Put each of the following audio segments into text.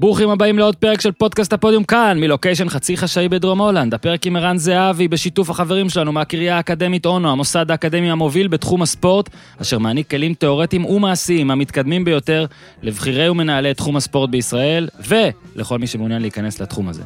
ברוכים הבאים לעוד פרק של פודקאסט הפודיום כאן, מלוקיישן חצי חשאי בדרום הולנד. הפרק עם ערן זהבי בשיתוף החברים שלנו מהקריה האקדמית אונו, המוסד האקדמי המוביל בתחום הספורט, אשר מעניק כלים תאורטיים ומעשיים המתקדמים ביותר לבכירי ומנהלי תחום הספורט בישראל, ולכל מי שמעוניין להיכנס לתחום הזה.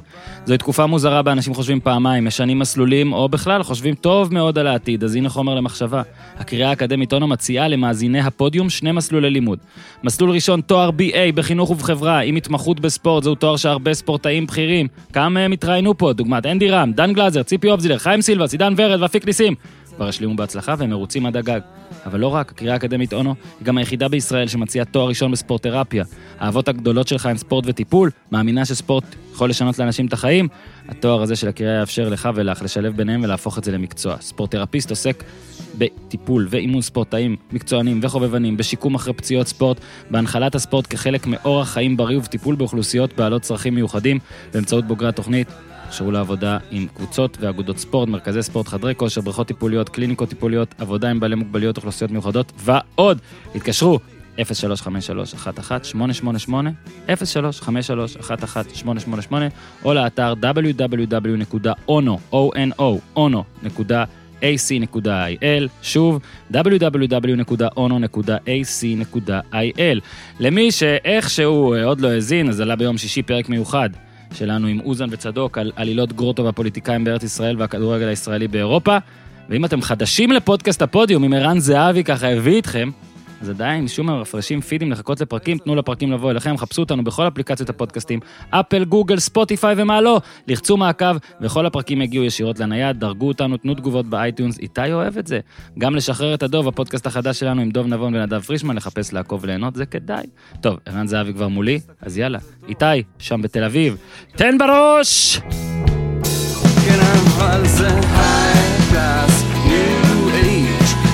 זוהי תקופה מוזרה בה אנשים חושבים פעמיים, משנים מסלולים, או בכלל חושבים טוב מאוד על העתיד, אז הנה חומר למחשבה. הקריה האקדמית אונו מציעה למאזיני הפודיום שני מסלולי לימוד. מסלול ראשון, תואר BA בחינוך ובחברה, עם התמחות בספורט, זהו תואר שהרבה ספורטאים בכירים, כמה מהם התראיינו פה, דוגמת אנדי רם, דן גלאזר, ציפי אובזילר, חיים סילבס, עידן ורד ואפיק ניסים. כבר השלימו בהצלחה והם מרוצים עד הגג. אבל לא רק, הקריאה האקדמית אונו היא גם היחידה בישראל שמציעה תואר ראשון בספורט-תרפיה. האהבות הגדולות שלך הן ספורט וטיפול, מאמינה שספורט יכול לשנות לאנשים את החיים? התואר הזה של הקריאה יאפשר לך ולך לשלב ביניהם ולהפוך את זה למקצוע. ספורט-תרפיסט עוסק בטיפול ואימון ספורטאים, מקצוענים וחובבנים, בשיקום אחרי פציעות ספורט, בהנחלת הספורט כחלק מאורח חיים בריא ובטיפול באוכלוסיות בעלות צרכים מיוחדים, באמצעות בוגרי התוכנית. הכשרו לעבודה עם קבוצות ואגודות ספורט, מרכזי ספורט, חדרי כושר, בריכות טיפוליות, קליניקות טיפוליות, עבודה עם בעלי מוגבלויות, אוכלוסיות מיוחדות ועוד. התקשרו 0353-11-888, 0353-11-888, או לאתר www.ono.ac.il, שוב, www.ono.ac.il. למי שאיכשהו עוד לא האזין, אז עלה ביום שישי פרק מיוחד שלנו עם אוזן וצדוק על עלילות גרוטו והפוליטיקאים בארץ ישראל והכדורגל הישראלי באירופה. ואם אתם חדשים לפודקאסט הפודיום, אם ערן זהבי ככה הביא איתכם, אז עדיין שום מפרשים פידים לחכות לפרקים, תנו לפרקים לבוא אליכם, חפשו אותנו בכל אפליקציות הפודקאסטים, אפל, גוגל, ספוטיפיי ומה לא, לחצו מעקב, וכל הפרקים יגיעו ישירות לנייד, דרגו אותנו, תנו תגובות ב iTunes, איתי אוהב את זה. גם לשחרר את הדוב, הפודקאסט החדש שלנו עם דוב נבון ונדב פרישמן, לחפש, לעקוב וליהנות, זה כדאי. טוב, ערן זהבי כבר מולי, אז יאללה, איתי, שם בתל אביב, תן בראש! כן,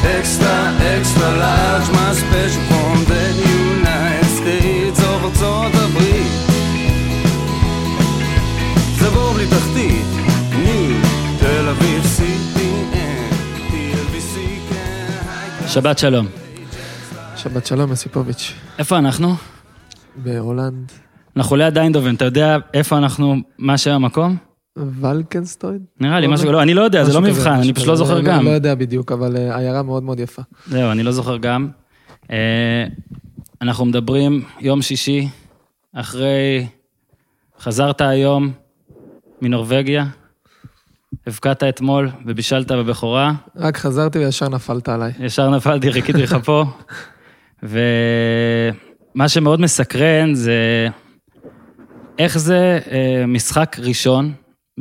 age, extra, large, my special from the United States of ארצות הברית. זה בור בלי תחתית, תל אביב, CPN, TLBC, כן. שבת שלום. שבת שלום, יוסיפוביץ', איפה אנחנו? בהולנד, אנחנו ליד איינדובן, אתה יודע איפה אנחנו, מה שם המקום? ולקנסטויד? נראה לי משהו. לא, אני לא יודע, זה לא מבחן, אני פשוט לא. זוכר גם. לא יודע בדיוק, אבל אה, עיירה מאוד מאוד יפה. זהו, אני לא זוכר גם. אה, אנחנו מדברים יום שישי, אחרי... חזרת היום מנורבגיה, הבקעת אתמול ובישלת בבכורה, רק חזרתי וישר נפלת עליי. ישר נפלתי, חיכיתי לך פה. ומה שמאוד מסקרן זה איך זה אה, משחק ראשון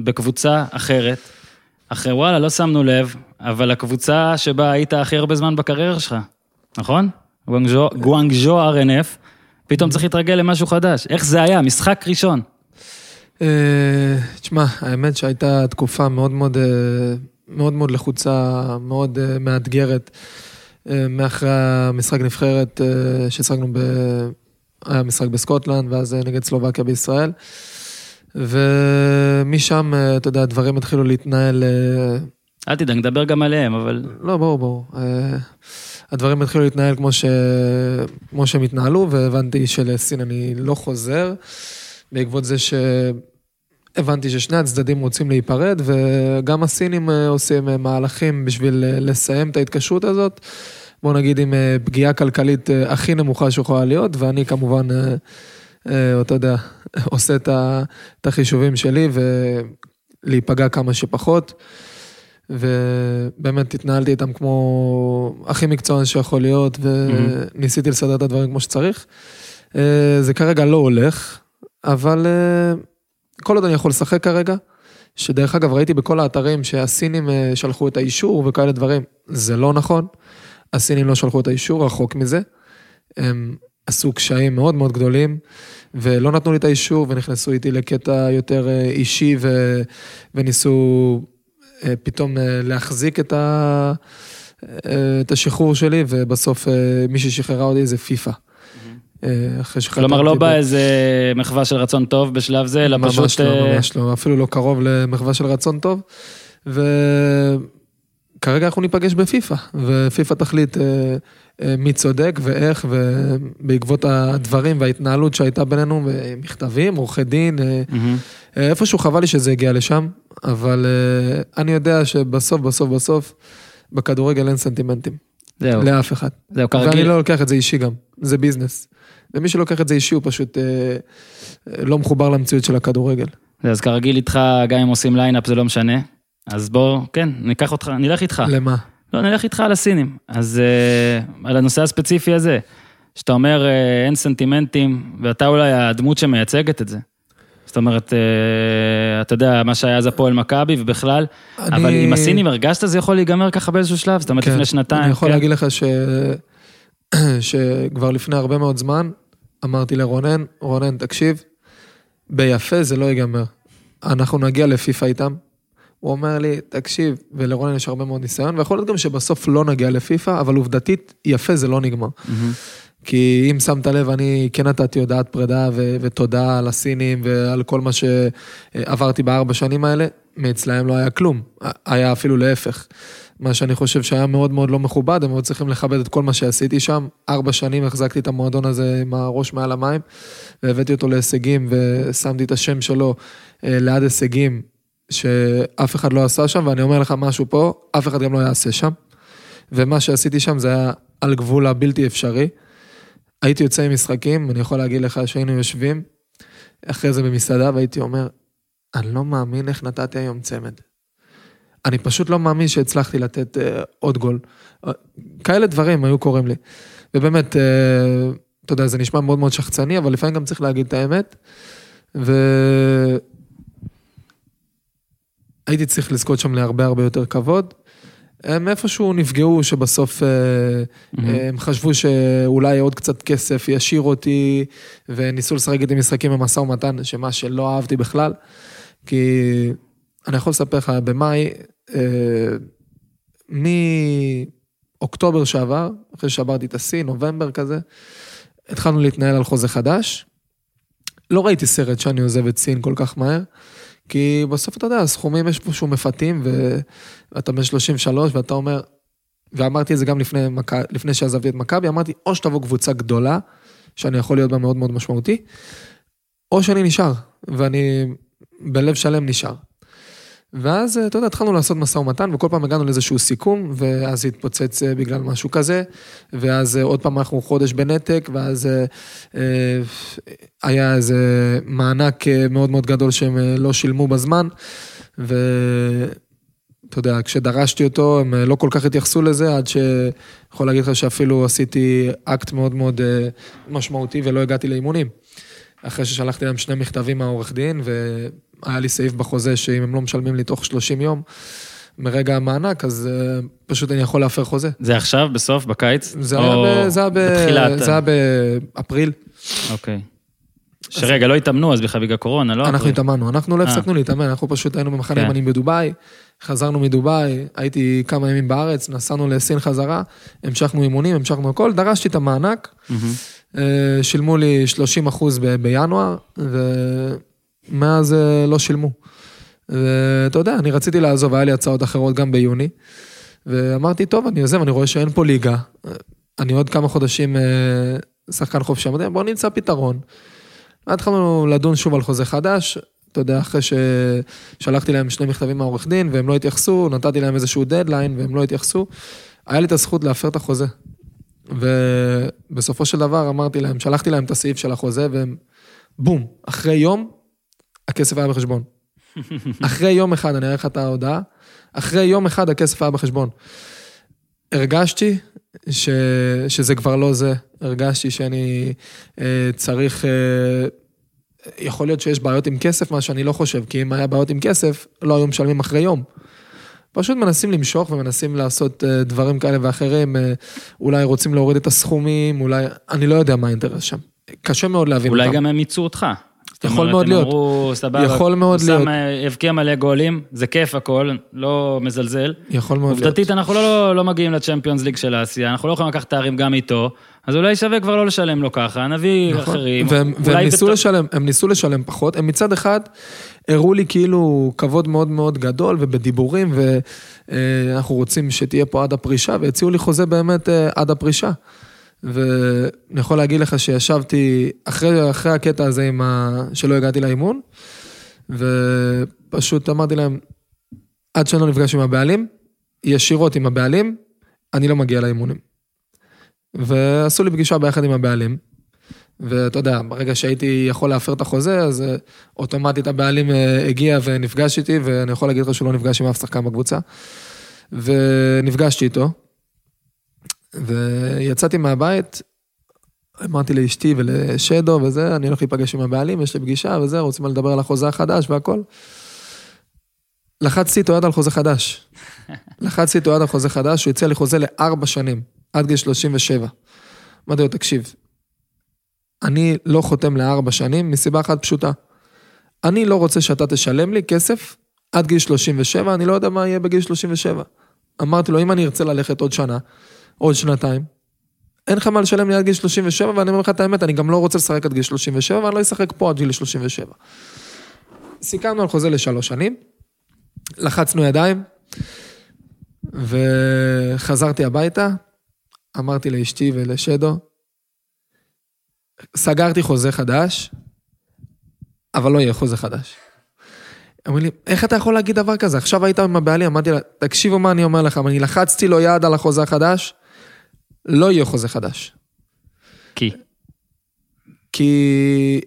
בקבוצה אחרת, אחרי וואלה, לא שמנו לב, אבל הקבוצה שבה היית הכי הרבה זמן בקריירה שלך, נכון? גואנגז'ו- RNF, פתאום צריך להתרגל למשהו חדש. איך זה היה? משחק ראשון. אה, תשמע, האמת שהייתה תקופה מאוד מאוד, אה, מאוד מאוד לחוצה, מאוד אה, מאתגרת. מאחרי המשחק נבחרת שהשחקנו ב... היה משחק בסקוטלנד, ואז נגד סלובקיה בישראל. ומשם, אה, אתה יודע, הדברים התחילו להתנהל... אה, אל תדאג, נדבר גם עליהם, אבל... לא, ברור, ברור. אה, הדברים התחילו להתנהל כמו, ש... כמו שהם התנהלו, והבנתי שלסין אני לא חוזר, בעקבות זה שהבנתי ששני הצדדים רוצים להיפרד, וגם הסינים עושים מהלכים בשביל לסיים את ההתקשרות הזאת. בוא נגיד עם פגיעה כלכלית הכי נמוכה שיכולה להיות, ואני כמובן, אתה יודע, עושה את החישובים שלי ולהיפגע כמה שפחות. ובאמת התנהלתי איתם כמו הכי מקצוען שיכול להיות, וניסיתי לסדר את הדברים כמו שצריך. אה, זה כרגע לא הולך, אבל אה, כל עוד אני יכול לשחק כרגע, שדרך אגב ראיתי בכל האתרים שהסינים אה, שלחו את האישור וכאלה דברים, זה לא נכון. הסינים לא שלחו את האישור, רחוק מזה. הם עשו קשיים מאוד מאוד גדולים, ולא נתנו לי את האישור, ונכנסו איתי לקטע יותר אה, אישי, ו... וניסו אה, פתאום אה, להחזיק את, ה... את השחרור שלי, ובסוף מי ששחררה אותי זה פיפא. אה, אחרי שחררתי כלומר, לא אותי ב- באיזה מחווה של רצון טוב בשלב זה, אלא ממש פשוט... לא, אה, ממש לא, אפילו לא קרוב למחווה של רצון טוב. וכרגע אנחנו ניפגש בפיפא, ופיפא תחליט מי צודק ואיך, ובעקבות הדברים וההתנהלות שהייתה בינינו, מכתבים, עורכי דין, אה. אה, איפשהו חבל לי שזה הגיע לשם, אבל אה, אני יודע שבסוף, בסוף, בסוף, בכדורגל אין סנטימנטים, זהו, לאף אחד. זהו, ואני כרגיל. לא לוקח את זה אישי גם, זה business. ומי שלוקח את זה אישי הוא פשוט אה, אה, לא מחובר למציאות של הכדורגל. אז כרגיל איתך, גם אם עושים lineup זה לא משנה. אז בוא, כן, ניקח אותך, נלך איתך. למה? לא, נלך איתך על הסינים. אז uh, על הנושא הספציפי הזה, שאתה אומר uh, אין סנטימנטים, ואתה אולי הדמות שמייצגת את זה. זאת אומרת, uh, אתה יודע, מה שהיה אז הפועל מכבי ובכלל, אני- אבל עם הסינים הרגשת שזה יכול להיגמר ככה באיזשהו שלב? זאת אומרת, כן, לפני שנתיים, אני יכול כן? להגיד לך ש... שכבר לפני הרבה מאוד זמן אמרתי לרונן, רונן, תקשיב, ביפה זה לא ייגמר. אנחנו נגיע לפיפ"א איתם. הוא אומר לי, תקשיב, ולרונן יש הרבה מאוד ניסיון, ויכול להיות גם שבסוף לא נגיע לפיפ"א, אבל עובדתית, יפה זה לא נגמר. מהמם. כי אם שמת לב, אני כן נתתי הודעת פרידה ו- ותודה על הסינים ועל כל מה שעברתי בארבע שנים האלה, מאצלהם לא היה כלום, היה אפילו להפך. מה שאני חושב שהיה מאוד מאוד לא מכובד, הם היו צריכים לכבד את כל מה שעשיתי שם. ארבע שנים החזקתי את המועדון הזה עם הראש מעל המים, והבאתי אותו להישגים ושמתי את השם שלו אה, ליד הישגים שאף אחד לא עשה שם, ואני אומר לך משהו פה, אף אחד גם לא יעשה שם. ומה שעשיתי שם זה היה על גבול הבלתי אפשרי. הייתי יוצא עם משחקים, אני יכול להגיד לך שהיינו יושבים אחרי זה במסעדה והייתי אומר, אני לא מאמין איך נתתי היום צמד. אני פשוט לא מאמין שהצלחתי לתת אה, עוד גול. אה, כאלה דברים היו קורים לי. ובאמת, אה, אתה יודע, זה נשמע מאוד מאוד שחצני, אבל לפעמים גם צריך להגיד את האמת. והייתי צריך לזכות שם להרבה הרבה יותר כבוד. הם איפשהו נפגעו שבסוף מהמם. הם חשבו שאולי עוד קצת כסף ישאיר אותי, וניסו לשחק איתי משחקים במשא ומתן, שמה שלא אהבתי בכלל. כי אני יכול לספר לך, במאי, אה, מאוקטובר שעבר, אחרי שעברתי את השיא, נובמבר כזה, התחלנו להתנהל על חוזה חדש. לא ראיתי סרט שאני עוזב את סין כל כך מהר, כי בסוף אתה יודע, הסכומים יש פה שהוא מפתים, ואתה בן 33 ואתה אומר, ואמרתי את זה גם לפני, מכ- לפני שעזבתי את מכבי, אמרתי, או שתבוא קבוצה גדולה, שאני יכול להיות בה מאוד מאוד משמעותי, או שאני נשאר, ואני בלב שלם נשאר. ואז, אתה יודע, התחלנו לעשות משא ומתן, וכל פעם הגענו לאיזשהו סיכום, ואז התפוצץ אה, בגלל משהו כזה, ואז אה, עוד פעם אנחנו חודש בנתק, ואז אה, אה, היה איזה מענק אה, מאוד מאוד גדול שהם אה, לא שילמו בזמן, ואתה יודע, כשדרשתי אותו, הם אה, לא כל כך התייחסו לזה, עד שיכול להגיד לך שאפילו עשיתי אקט מאוד מאוד אה, משמעותי ולא הגעתי לאימונים. אחרי ששלחתי להם שני מכתבים מהעורך דין, והיה לי סעיף בחוזה שאם הם לא משלמים לי תוך 30 יום מרגע המענק, אז אה, פשוט אני יכול להפר חוזה. זה עכשיו, בסוף, בקיץ? זה או היה ב- זה היה ב- בתחילת... זה היה באפריל. אוקיי. שרגע, לא התאמנו אז בכלל בגלל קורונה, לא? אנחנו. התאמנו, אנחנו לא אה. הפסקנו להתאמן, אנחנו פשוט היינו במחנה כן. אימונים בדובאי, חזרנו מדובאי, הייתי כמה ימים בארץ, נסענו לסין חזרה, המשכנו אימונים, המשכנו הכל, דרשתי את המענק. אה, שילמו לי 30 אחוז בינואר, ומאז אה, לא שילמו. ואתה יודע, אני רציתי לעזוב, היה לי הצעות אחרות גם ביוני, ואמרתי, טוב, אני עוזב, אני רואה שאין פה ליגה, אני עוד כמה חודשים אה, שחקן חופשי, אמרתי, בואו נמצא פתרון. התחלנו לדון שוב על חוזה חדש, אתה יודע, אחרי ששלחתי להם שני מכתבים מהעורך דין, והם לא התייחסו, נתתי להם איזשהו דדליין, והם לא התייחסו, היה לי את הזכות להפר את החוזה. ובסופו של דבר אמרתי להם, שלחתי להם את הסעיף של החוזה, והם, בום, אחרי יום, הכסף היה בחשבון. אחרי יום אחד, אני אראה לך את ההודעה, אחרי יום אחד הכסף היה בחשבון. הרגשתי ש, שזה כבר לא זה, הרגשתי שאני אה, צריך, אה, יכול להיות שיש בעיות עם כסף, מה שאני לא חושב, כי אם היה בעיות עם כסף, לא היו משלמים אחרי יום. פשוט מנסים למשוך ומנסים לעשות אה, דברים כאלה ואחרים, אה, אולי רוצים להוריד את הסכומים, אולי, אני לא יודע מה האינטרס שם. קשה מאוד להבין אולי אותם. גם הם ייצאו אותך. זאת זאת יכול אומרת, מאוד הם להיות. אמרו, סבבה, יכול מאוד הוא שם, להיות. אה, הבקיע מלא גולים, זה כיף הכל, לא מזלזל. יכול מאוד להיות. עובדתית, אנחנו לא, לא מגיעים לצ'מפיונס ליג של אסיה, אנחנו לא יכולים לקחת תארים גם איתו, אז אולי שווה כבר לא לשלם לו ככה, נביא נכון. אחרים. והם, והם ניסו בת- לשלם, הם ניסו לשלם פחות, הם מצד אחד הראו לי כאילו כבוד מאוד מאוד גדול ובדיבורים, ואנחנו רוצים שתהיה פה עד הפרישה, והציעו לי חוזה באמת אה, עד הפרישה. ואני יכול להגיד לך שישבתי אחרי, אחרי הקטע הזה עם ה... שלא הגעתי לאימון, ופשוט אמרתי להם, עד שאני לא נפגש עם הבעלים, ישירות עם הבעלים, אני לא מגיע לאימונים. ועשו לי פגישה ביחד עם הבעלים, ואתה יודע, ברגע שהייתי יכול להפר את החוזה, אז אה, אוטומטית הבעלים אה, הגיע ונפגש איתי, ואני יכול להגיד לך שהוא לא נפגש עם אף שחקן בקבוצה. ונפגשתי איתו, ויצאתי מהבית, אמרתי לאשתי ולשדו וזה, אני הולך להיפגש עם הבעלים, יש לי פגישה וזה, רוצים לדבר על החוזה החדש והכל. לחצתי איתו יד על חוזה חדש. לחצתי איתו יד על חוזה חדש, הוא הציע לי חוזה לארבע שנים, עד גיל 37. אמרתי לו, תקשיב, אני לא חותם לארבע שנים מסיבה אחת פשוטה. אני לא רוצה שאתה תשלם לי כסף עד גיל 37, אני לא יודע מה יהיה בגיל 37. אמרתי לו, אם אני ארצה ללכת עוד שנה, עוד שנתיים, אין לך מה לשלם לי עד גיל 37, ואני אומר לך את האמת, אני גם לא רוצה לשחק עד גיל 37, ואני לא אשחק פה עד גיל 37. סיכמנו על חוזה לשלוש שנים, לחצנו ידיים, וחזרתי הביתה, אמרתי לאשתי ולשדו, סגרתי חוזה חדש, אבל לא יהיה חוזה חדש. אמרו לי, איך אתה יכול להגיד דבר כזה? עכשיו היית עם הבעלים, אמרתי לה, תקשיבו מה אני אומר לכם, אני לחצתי לו יד על החוזה החדש, לא יהיה חוזה חדש. כי. כי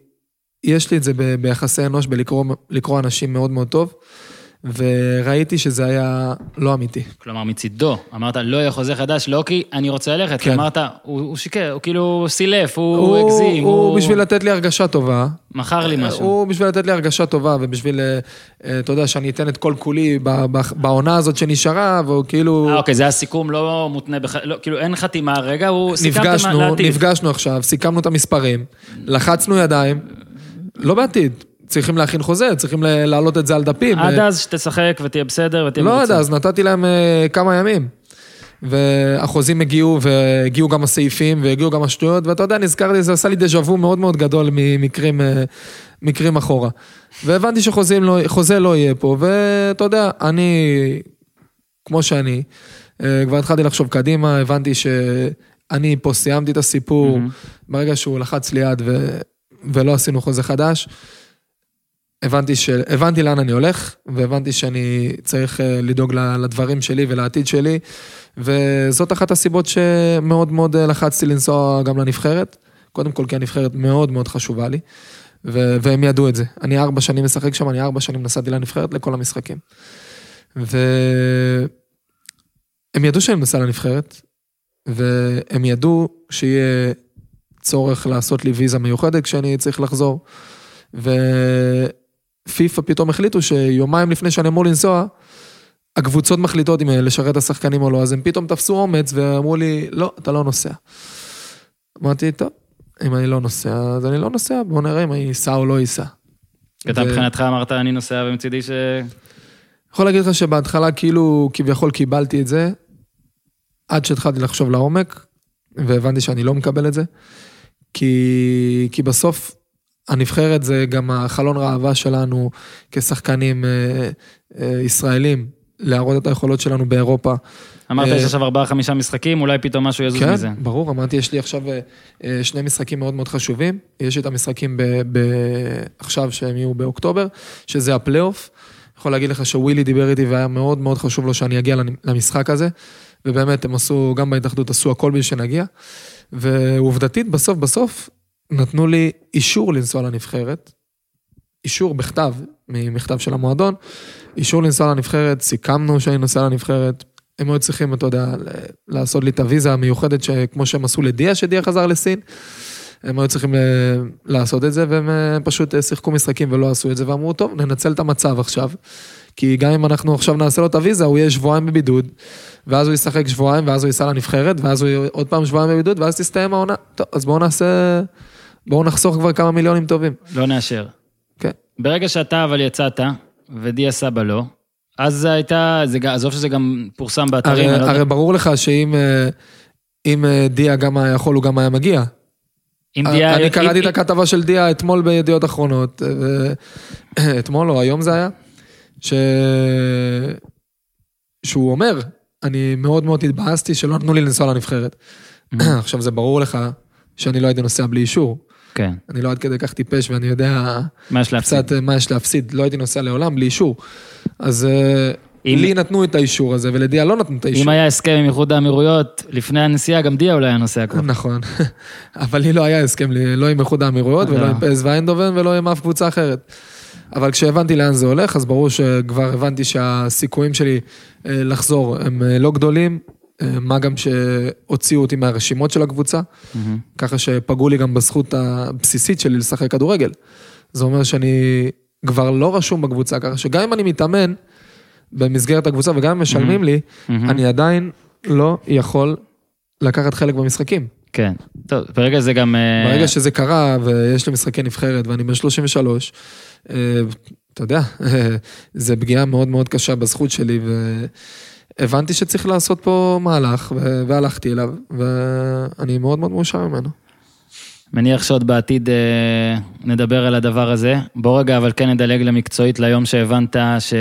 יש לי את זה ביחסי אנוש, בלקרוא לקרוא אנשים מאוד מאוד טוב, וראיתי שזה היה לא אמיתי. כלומר, מצידו, אמרת, לא יהיה חוזה חדש, לא כי אני רוצה ללכת, כן. אמרת, הוא הוא שיקר, הוא כאילו סילף, הוא הגזים, הוא הוא בשביל לתת לי הרגשה טובה. מכר לי משהו. הוא בשביל לתת לי הרגשה טובה, ובשביל, אה, אה, אתה יודע, שאני אתן את כל כולי בעונה הזאת שנשארה, והוא כאילו... אה, אוקיי, זה היה סיכום לא מותנה, בח... לא, כאילו אין חתימה רגע, הוא נפגשנו. נפגשנו עכשיו, סיכמנו את המספרים, לחצנו ידיים, לא בעתיד, צריכים להכין חוזה, צריכים להעלות את זה על דפים. עד אה, אז שתשחק ותהיה בסדר ותהיה לא יודע, מרוצה. אז נתתי להם אה, כמה ימים. והחוזים הגיעו, והגיעו גם הסעיפים, והגיעו גם השטויות, ואתה יודע, נזכרתי, זה עשה לי דז'ה וו מאוד מאוד גדול ממקרים אה, מקרים אחורה. והבנתי שחוזה לא, לא יהיה פה, ואתה יודע, אני, כמו שאני, כבר התחלתי לחשוב קדימה, הבנתי שאני פה סיימתי את הסיפור, מהמם. ברגע שהוא לחץ לי יד ו... ולא עשינו חוזה חדש, הבנתי, ש... הבנתי לאן אני הולך, והבנתי שאני צריך אה, לדאוג לדברים שלי ולעתיד שלי, וזאת אחת הסיבות שמאוד מאוד אה, לחצתי לנסוע גם לנבחרת. קודם כל כי הנבחרת מאוד מאוד חשובה לי, ו... והם ידעו את זה. אני ארבע שנים משחק שם, אני ארבע שנים נסעתי לנבחרת לכל המשחקים. והם ידעו שאני נוסע לנבחרת, והם ידעו שיהיה צורך לעשות לי ויזה מיוחדת כשאני צריך לחזור. ופיפ"א פתאום החליטו שיומיים לפני שאני אמור לנסוע, הקבוצות מחליטות אם לשרת את השחקנים או לא, אז הם פתאום תפסו אומץ ואמרו לי, לא, אתה לא נוסע. אמרתי, טוב, אם אני לא נוסע, אז אני לא נוסע, בואו נראה אם אני אסע או לא אסע. אתה מבחינתך אמרת, אני נוסע, ומצידי ש... יכול להגיד לך שבהתחלה כאילו כביכול קיבלתי את זה, עד שהתחלתי לחשוב לעומק, והבנתי שאני לא מקבל את זה, כי, כי בסוף הנבחרת זה גם החלון ראווה שלנו כשחקנים אה, אה, ישראלים, להראות את היכולות שלנו באירופה. אמרת, אה, יש עכשיו ארבעה, חמישה משחקים, אולי פתאום משהו יזוז כן, מזה. ברור, אמרתי, יש לי עכשיו שני משחקים מאוד מאוד חשובים. יש את המשחקים ב, ב, עכשיו שהם יהיו באוקטובר, שזה הפלייאוף. יכול להגיד לך שווילי דיבר איתי והיה מאוד מאוד חשוב לו שאני אגיע למשחק הזה. ובאמת, הם עשו, גם בהתאחדות עשו הכל בשביל שנגיע. ועובדתית, בסוף בסוף, נתנו לי אישור לנסוע לנבחרת. אישור בכתב, ממכתב של המועדון. אישור לנסוע לנבחרת, סיכמנו שאני נוסע לנבחרת. הם היו צריכים, אתה יודע, לעשות לי את הוויזה המיוחדת, כמו שהם עשו לדיה, שדיה חזר לסין. הם היו צריכים ל- לעשות את זה, והם אה, פשוט אה, שיחקו משחקים ולא עשו את זה, ואמרו, טוב, ננצל את המצב עכשיו. כי גם אם אנחנו עכשיו נעשה לו את הוויזה, הוא יהיה שבועיים בבידוד, ואז הוא ישחק שבועיים, ואז הוא ייסע לנבחרת, ואז הוא יהיה עוד פעם שבועיים בבידוד, ואז תסתיים העונה. טוב, אז בואו נעשה... בואו נחסוך כבר כמה מיליונים טובים. לא נאשר. ברגע שאתה אבל יצאת, ודיה סבא לא, אז זה הייתה, זה, עזוב שזה גם פורסם באתרים, הרי, לא הרי ברור לך שאם אה, אם אה, דיה גם היה יכול, הוא גם היה מגיע. אם דיה... אני אם- קראתי אם- את הכתבה של דיה אתמול בידיעות אחרונות, ו- אתמול או היום זה היה, ש... שהוא אומר, אני מאוד מאוד התבאסתי שלא נתנו לי לנסוע לנבחרת. עכשיו זה ברור לך שאני לא הייתי נוסע בלי אישור. כן, אני לא עד כדי כך טיפש ואני יודע מה יש להפסיד? קצת אה, מה יש להפסיד. לא הייתי נוסע לעולם בלי אישור. אז אה, אם- לי נתנו את האישור הזה ולדיה לא נתנו את האישור. אם היה הסכם עם איחוד האמירויות, לפני הנסיעה גם דיה אולי היה נוסע כבר. נכון, אבל לי לא היה הסכם, לא עם איחוד האמירויות ולא לא. עם פס ואיינדובן ולא עם אף קבוצה אחרת. אבל כשהבנתי לאן זה הולך, אז ברור שכבר הבנתי שהסיכויים שלי אה, לחזור הם לא גדולים, מה גם שהוציאו אותי מהרשימות של הקבוצה, מהמם. ככה שפגעו לי גם בזכות הבסיסית שלי לשחק כדורגל. זה אומר שאני כבר לא רשום בקבוצה, ככה שגם אם אני מתאמן במסגרת הקבוצה וגם אם משלמים לי, מהמם. אני עדיין לא יכול לקחת חלק במשחקים. כן. טוב, ברגע זה גם... אה, ברגע שזה קרה ויש לי משחקי נבחרת ואני בן 33, אה, אתה יודע, זה פגיעה מאוד מאוד קשה בזכות שלי והבנתי שצריך לעשות פה מהלך והלכתי אליו ואני מאוד מאוד מאושר ממנו. מניח שעוד בעתיד אה, נדבר על הדבר הזה. בוא רגע, אבל כן נדלג למקצועית ליום שהבנת ש...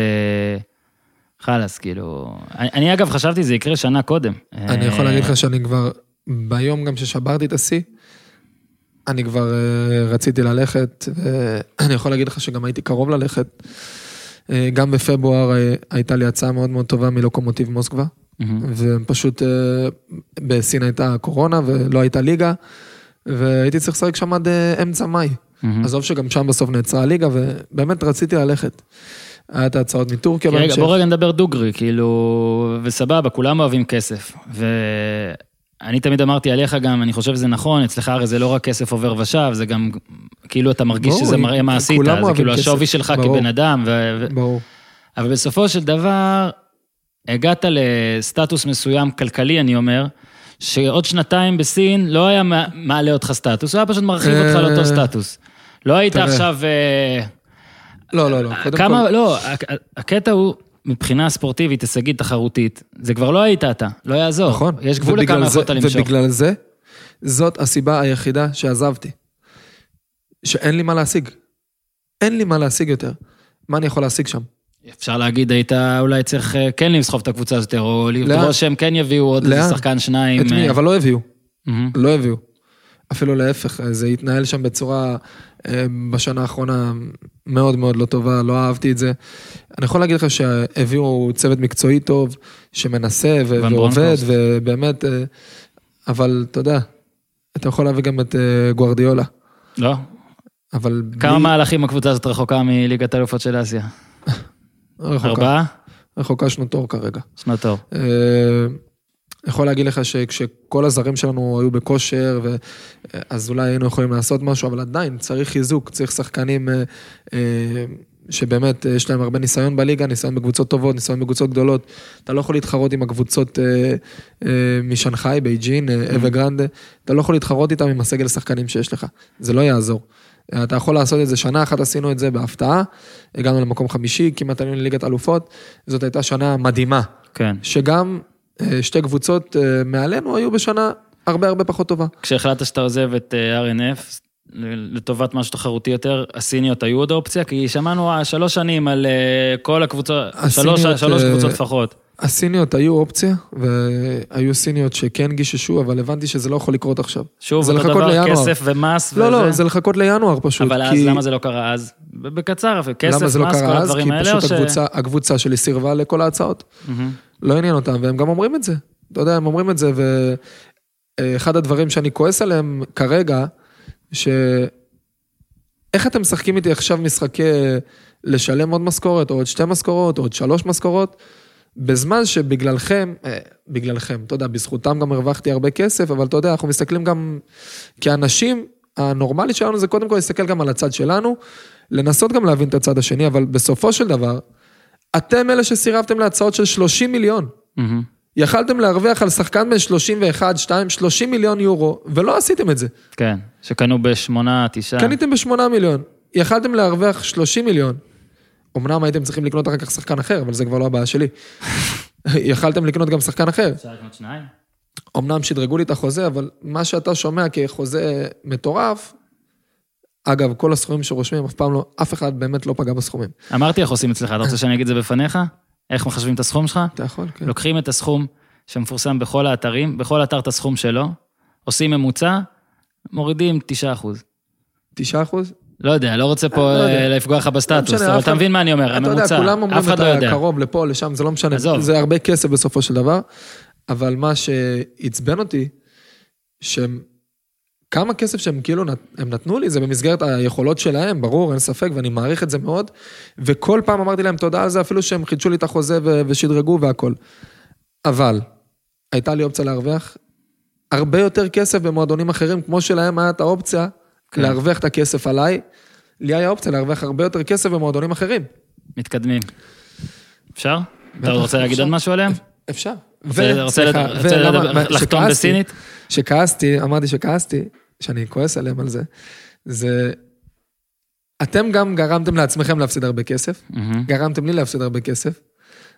חלאס, כאילו... אני, אני אגב חשבתי זה יקרה שנה קודם. אני יכול להגיד לך שאני כבר, ביום גם ששברתי את השיא, אני כבר אה, רציתי ללכת, ואני יכול להגיד לך שגם הייתי קרוב ללכת. אה, גם בפברואר אה, הייתה לי הצעה מאוד מאוד טובה מלוקומוטיב מוסקבה. ופשוט אה, בסין הייתה קורונה ולא הייתה ליגה, והייתי צריך לשחק שם עד אמצע מאי. עזוב שגם שם בסוף נעצרה הליגה, ובאמת רציתי ללכת. היה את ההצעות מטורקיה כי רגע, בהמשך. בוא רגע נדבר דוגרי, כאילו, וסבבה, כולם אוהבים כסף. ואני תמיד אמרתי עליך גם, אני חושב שזה נכון, אצלך הרי זה לא רק כסף עובר ושב, זה גם, כאילו אתה מרגיש ברור, שזה מראה מה עשית, זה כאילו כסף, השווי שלך ברור. כבן אדם. ו... ברור. אבל בסופו של דבר, הגעת לסטטוס מסוים כלכלי, אני אומר, שעוד שנתיים בסין לא היה מע- מעלה אותך סטטוס, הוא היה פשוט מרחיב אותך אה, לאותו סטטוס. לא היית. עכשיו... אה, לא, לא, לא. קודם כמה, כל- לא, הק- הקטע הוא, מבחינה ספורטיבית, הישגית, תחרותית, זה כבר לא היית אתה, לא יעזור. נכון. יש גבול לכמה יכולת למשוך. ובגלל זה, זאת הסיבה היחידה שעזבתי. שאין לי מה להשיג. אין לי מה להשיג יותר. מה אני יכול להשיג שם? אפשר להגיד, היית אולי צריך אה, כן לסחוב את הקבוצה הזאת, או? לדרוש שהם כן יביאו עוד איזה? שחקן, שניים. את מי? אה, אבל לא הביאו. מהמם. לא הביאו. אפילו להפך, זה התנהל שם בצורה, אה, בשנה האחרונה, מאוד מאוד לא טובה, לא אהבתי את זה. אני יכול להגיד לך שהביאו צוות מקצועי טוב, שמנסה ו- ועובד. ובאמת, אה, אבל אתה יודע, אתה יכול להביא גם את אה, גוארדיולה, לא? אבל... כמה בלי- מהלכים הקבוצה הזאת רחוקה מליגת האלופות של אסיה? רחוקה, ארבעה? רחוקה שנות אור כרגע. שנות אור. יכול להגיד לך שכשכל הזרים שלנו היו בכושר, ו... אז אולי היינו יכולים לעשות משהו, אבל עדיין צריך חיזוק, צריך שחקנים אה, אה, שבאמת אה, יש להם הרבה ניסיון בליגה, ניסיון בקבוצות טובות, ניסיון בקבוצות גדולות. אתה לא יכול להתחרות עם הקבוצות משנגחאי, בייג'ין, אה, אוורגרנד, אתה לא יכול להתחרות איתם עם הסגל השחקנים שיש לך, זה לא יעזור. אתה יכול לעשות את זה, שנה אחת עשינו את זה בהפתעה, הגענו למקום חמישי, כמעט עלינו לליגת אלופות, זאת הייתה שנה מדהימה. כן. שגם שתי קבוצות אה, מעלינו היו בשנה הרבה הרבה פחות טובה. כשהחלטת שאתה עוזב את אה, R&F לטובת משהו תחרותי יותר, הסיניות היו עוד אופציה? כי שמענו אה, שלוש שנים על אה, כל הקבוצות, שלוש שלוש אה, קבוצות לפחות. הסיניות היו אופציה, והיו סיניות שכן גיששו, אבל הבנתי שזה לא יכול לקרות עכשיו. שוב, זה אותו דבר, לינואר. כסף ומס לא, וזה. לא, זה לחכות לינואר פשוט. אבל אז כי- למה זה לא קרה אז? בקצר, כסף, למה מס, זה לא כל קרה אז? הדברים כי האלה, או פשוט ש... הקבוצה, הקבוצה שלי סירבה לכל ההצעות. מהמם. לא עניין אותם, והם גם אומרים את זה. אתה יודע, הם אומרים את זה, ואחד הדברים שאני כועס עליהם כרגע, ש... איך אתם משחקים איתי עכשיו משחקי לשלם עוד משכורת, או עוד שתי משכורות, או עוד שלוש משכורות, בזמן שבגללכם, אה, בגללכם, אתה יודע, בזכותם גם הרווחתי הרבה כסף, אבל אתה יודע, אנחנו מסתכלים גם, כאנשים, הנורמלי שלנו זה קודם כל להסתכל גם על הצד שלנו, לנסות גם להבין את הצד השני, אבל בסופו של דבר, אתם אלה שסירבתם להצעות של 30 מיליון. מהמם. יכלתם להרוויח על שחקן בן 31, 2, 30 מיליון יורו, ולא עשיתם את זה. כן, שקנו בשמונה, תשעה. קניתם בשמונה מיליון. יכלתם להרוויח 30 מיליון. אמנם הייתם צריכים לקנות אחר כך שחקן אחר, אבל זה כבר לא הבעיה שלי. יכלתם לקנות גם שחקן אחר. אפשר לקנות שניים. אמנם שדרגו לי את החוזה, אבל מה שאתה שומע כחוזה מטורף, אגב, כל הסכומים שרושמים, אף פעם לא, אף אחד באמת לא פגע בסכומים. אמרתי איך עושים אצלך, אתה רוצה שאני אגיד את זה בפניך? איך מחשבים את הסכום שלך? אתה יכול, כן. לוקחים את הסכום שמפורסם בכל האתרים, בכל אתר את הסכום שלו, עושים ממוצע, מורידים 9%. 9%? לא יודע, לא רוצה פה לא. אה, לפגוע לך בסטטוס, משנה, אבל אתה מבין מה אני אומר, הממוצע, אף אחד לא יודע. הקרוב לפה, לשם, זה לא משנה. זה הרבה כסף בסופו של דבר, אבל מה שעצבן אותי, שהם... כמה כסף שהם כאילו נת- הם נתנו לי, זה במסגרת היכולות שלהם, ברור, אין ספק, ואני מעריך את זה מאוד. וכל פעם אמרתי להם תודה על זה, אפילו שהם חידשו לי את החוזה ו- ושדרגו והכל. אבל, הייתה לי אופציה להרוויח הרבה יותר כסף במועדונים אחרים, כמו שלהם היה את האופציה כן. להרוויח את הכסף עליי. לי היה אופציה להרוויח הרבה יותר כסף במועדונים אחרים. מתקדמים. אפשר? אתה רוצה להגיד. עוד משהו עליהם? אפשר. רוצה- לחתום בסינית? שכעסתי, אמרתי שכעסתי, שאני כועס עליהם על זה, זה... אתם גם גרמתם לעצמכם להפסיד הרבה כסף. גרמתם לי להפסיד הרבה כסף,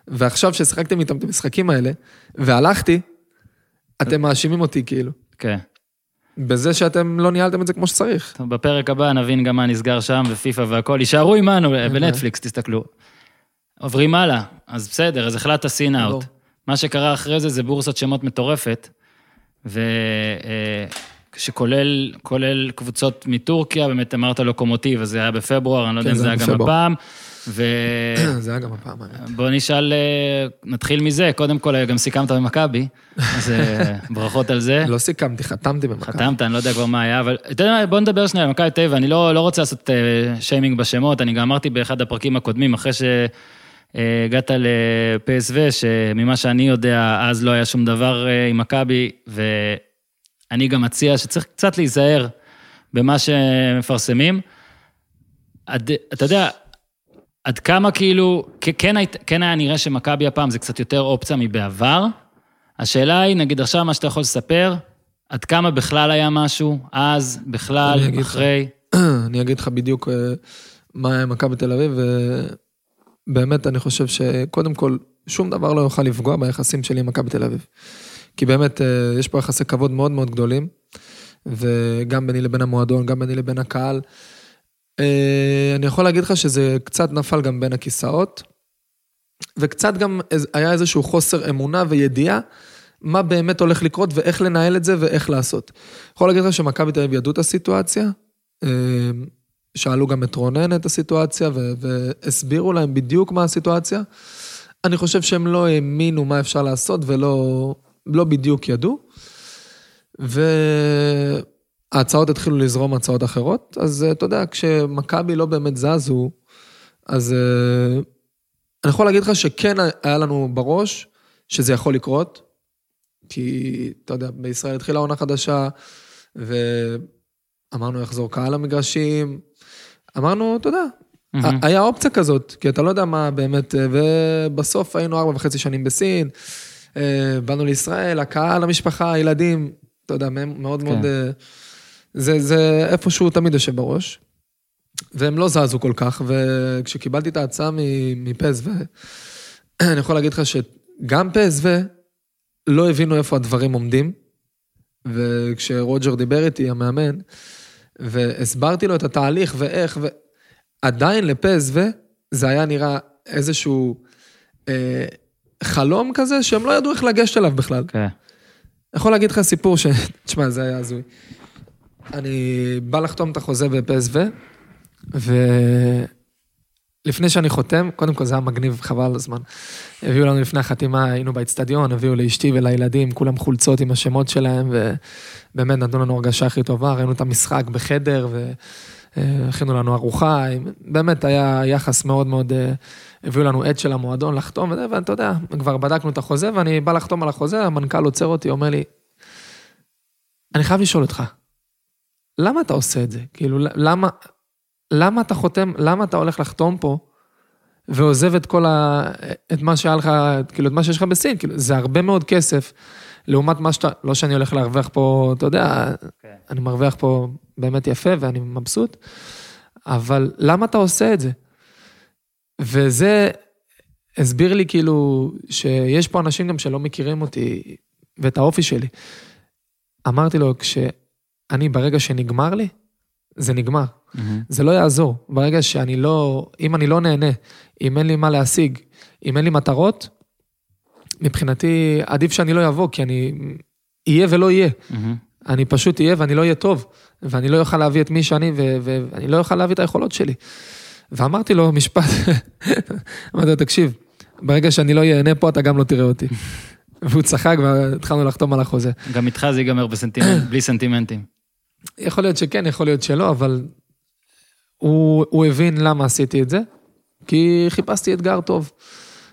ועכשיו ששיחקתם איתם את המשחקים האלה, והלכתי, אתם מאשימים אותי כאילו, כן. בזה שאתם לא ניהלתם את זה כמו שצריך. טוב, בפרק הבא נבין גם מה נסגר שם, ופיפא והכל. יישארו עמנו בנטפליקס, תסתכלו. עוברים הלאה, אז בסדר, אז החלטת סין. אאוט. מה שקרה אחרי זה, זה בורסת שמות מטורפת, ושכולל כולל קבוצות מטורקיה, באמת אמרת לוקומוטיב, אז זה היה בפברואר, אני לא יודע כן, אם זה היה גם. הפעם. ובואו זה היה גם הפעם האמת. נשאל, אה, נתחיל מזה, קודם כל גם סיכמת במכבי, אז אה, ברכות על זה. לא סיכמתי, חתמתי במכבי. חתמת, אני לא יודע כבר מה היה, אבל אתה יודע מה, בוא נדבר שנייה על מכבי תל אביב, אני לא, לא רוצה לעשות אה, שיימינג בשמות, אני גם אמרתי באחד הפרקים הקודמים, אחרי שהגעת לפסו, שממה שאני יודע, אז לא היה שום דבר אה, עם מכבי, ואני גם מציע שצריך קצת להיזהר במה שמפרסמים. אתה יודע, עד כמה כאילו, כן, כן היה נראה שמכבי הפעם זה קצת יותר אופציה מבעבר. השאלה היא, נגיד עכשיו מה שאתה יכול לספר, עד כמה בכלל היה משהו, אז, בכלל, אני לך. אחרי. אני אגיד לך בדיוק אה, מה היה עם מכבי תל אביב, ובאמת אני חושב שקודם כל, שום דבר לא יוכל לפגוע ביחסים שלי עם מכבי תל אביב. כי באמת, אה, יש פה יחסי כבוד מאוד מאוד גדולים, וגם ביני לבין המועדון, גם ביני לבין הקהל. אה, אני יכול להגיד לך שזה קצת נפל גם בין הכיסאות, וקצת גם היה איזשהו חוסר אמונה וידיעה מה באמת הולך לקרות ואיך לנהל את זה ואיך לעשות. יכול להגיד לך שמכבי תל אביב ידעו את הסיטואציה, אה, שאלו גם את רונן את הסיטואציה ו- והסבירו להם בדיוק מה הסיטואציה. אני חושב שהם לא האמינו מה אפשר לעשות ולא לא בדיוק ידעו. וההצעות התחילו לזרום הצעות אחרות, אז אה, אתה יודע, כשמכבי לא באמת זזו, אז אה, אני יכול להגיד לך שכן היה לנו בראש שזה יכול לקרות, כי אתה יודע, בישראל התחילה עונה חדשה, ואמרנו יחזור קהל למגרשים, אמרנו, אתה יודע, מהמם. היה אופציה כזאת, כי אתה לא יודע מה באמת, אה, ובסוף היינו ארבע וחצי שנים בסין, באנו לישראל, הקהל, המשפחה, הילדים, אתה יודע, מאוד כן. מאוד... זה, זה איפשהו תמיד יושב בראש. והם לא זזו כל כך, וכשקיבלתי את ההצעה מפסו, אני יכול להגיד לך שגם פסו לא הבינו איפה הדברים עומדים, וכשרוג'ר דיבר איתי, המאמן, והסברתי לו את התהליך ואיך, ועדיין לפסו זה היה נראה איזשהו אה, חלום כזה שהם לא ידעו איך לגשת אליו בכלל. כן. אני יכול להגיד לך סיפור ש... תשמע, זה היה הזוי. אני בא לחתום את החוזה בפסו, ולפני שאני חותם, קודם כל זה היה מגניב, חבל על הזמן. הביאו לנו לפני החתימה, היינו באצטדיון, הביאו לאשתי ולילדים, כולם חולצות עם השמות שלהם, ובאמת נתנו לנו הרגשה הכי טובה, ראינו את המשחק בחדר, והכינו לנו ארוחה, באמת היה יחס מאוד מאוד... אה, הביאו לנו עד של המועדון לחתום, ואתה יודע, כבר בדקנו את החוזה, ואני בא לחתום על החוזה, המנכ"ל עוצר אותי, אומר לי, אני חייב לשאול אותך, למה אתה עושה את זה? כאילו, למה, למה אתה חותם, למה אתה הולך לחתום פה, ועוזב את כל ה... את מה שהיה לך, כאילו, את מה שיש לך בסין, כאילו, זה הרבה מאוד כסף, לעומת מה שאתה, לא שאני הולך להרוויח פה, אתה יודע, כן. אני מרוויח פה באמת יפה ואני מבסוט, אבל למה אתה עושה את זה? וזה הסביר לי כאילו שיש פה אנשים גם שלא מכירים אותי ואת האופי שלי. אמרתי לו, כשאני, ברגע שנגמר לי, זה נגמר. זה לא יעזור. ברגע שאני לא, אם אני לא נהנה, אם אין לי מה להשיג, אם אין לי מטרות, מבחינתי עדיף שאני לא אבוא, כי אני אהיה ולא אהיה. אני פשוט אהיה ואני לא אהיה טוב, ואני לא אוכל להביא את מי שאני, ו- ואני לא אוכל להביא את היכולות שלי. ואמרתי לו משפט, אמרתי לו, תקשיב, ברגע שאני לא אהנה פה, אתה גם לא תראה אותי. והוא צחק והתחלנו לחתום על החוזה. גם איתך זה ייגמר בסנטימנט, בלי סנטימנטים. יכול להיות שכן, יכול להיות שלא, אבל הוא, הוא הבין למה עשיתי את זה, כי חיפשתי אתגר טוב.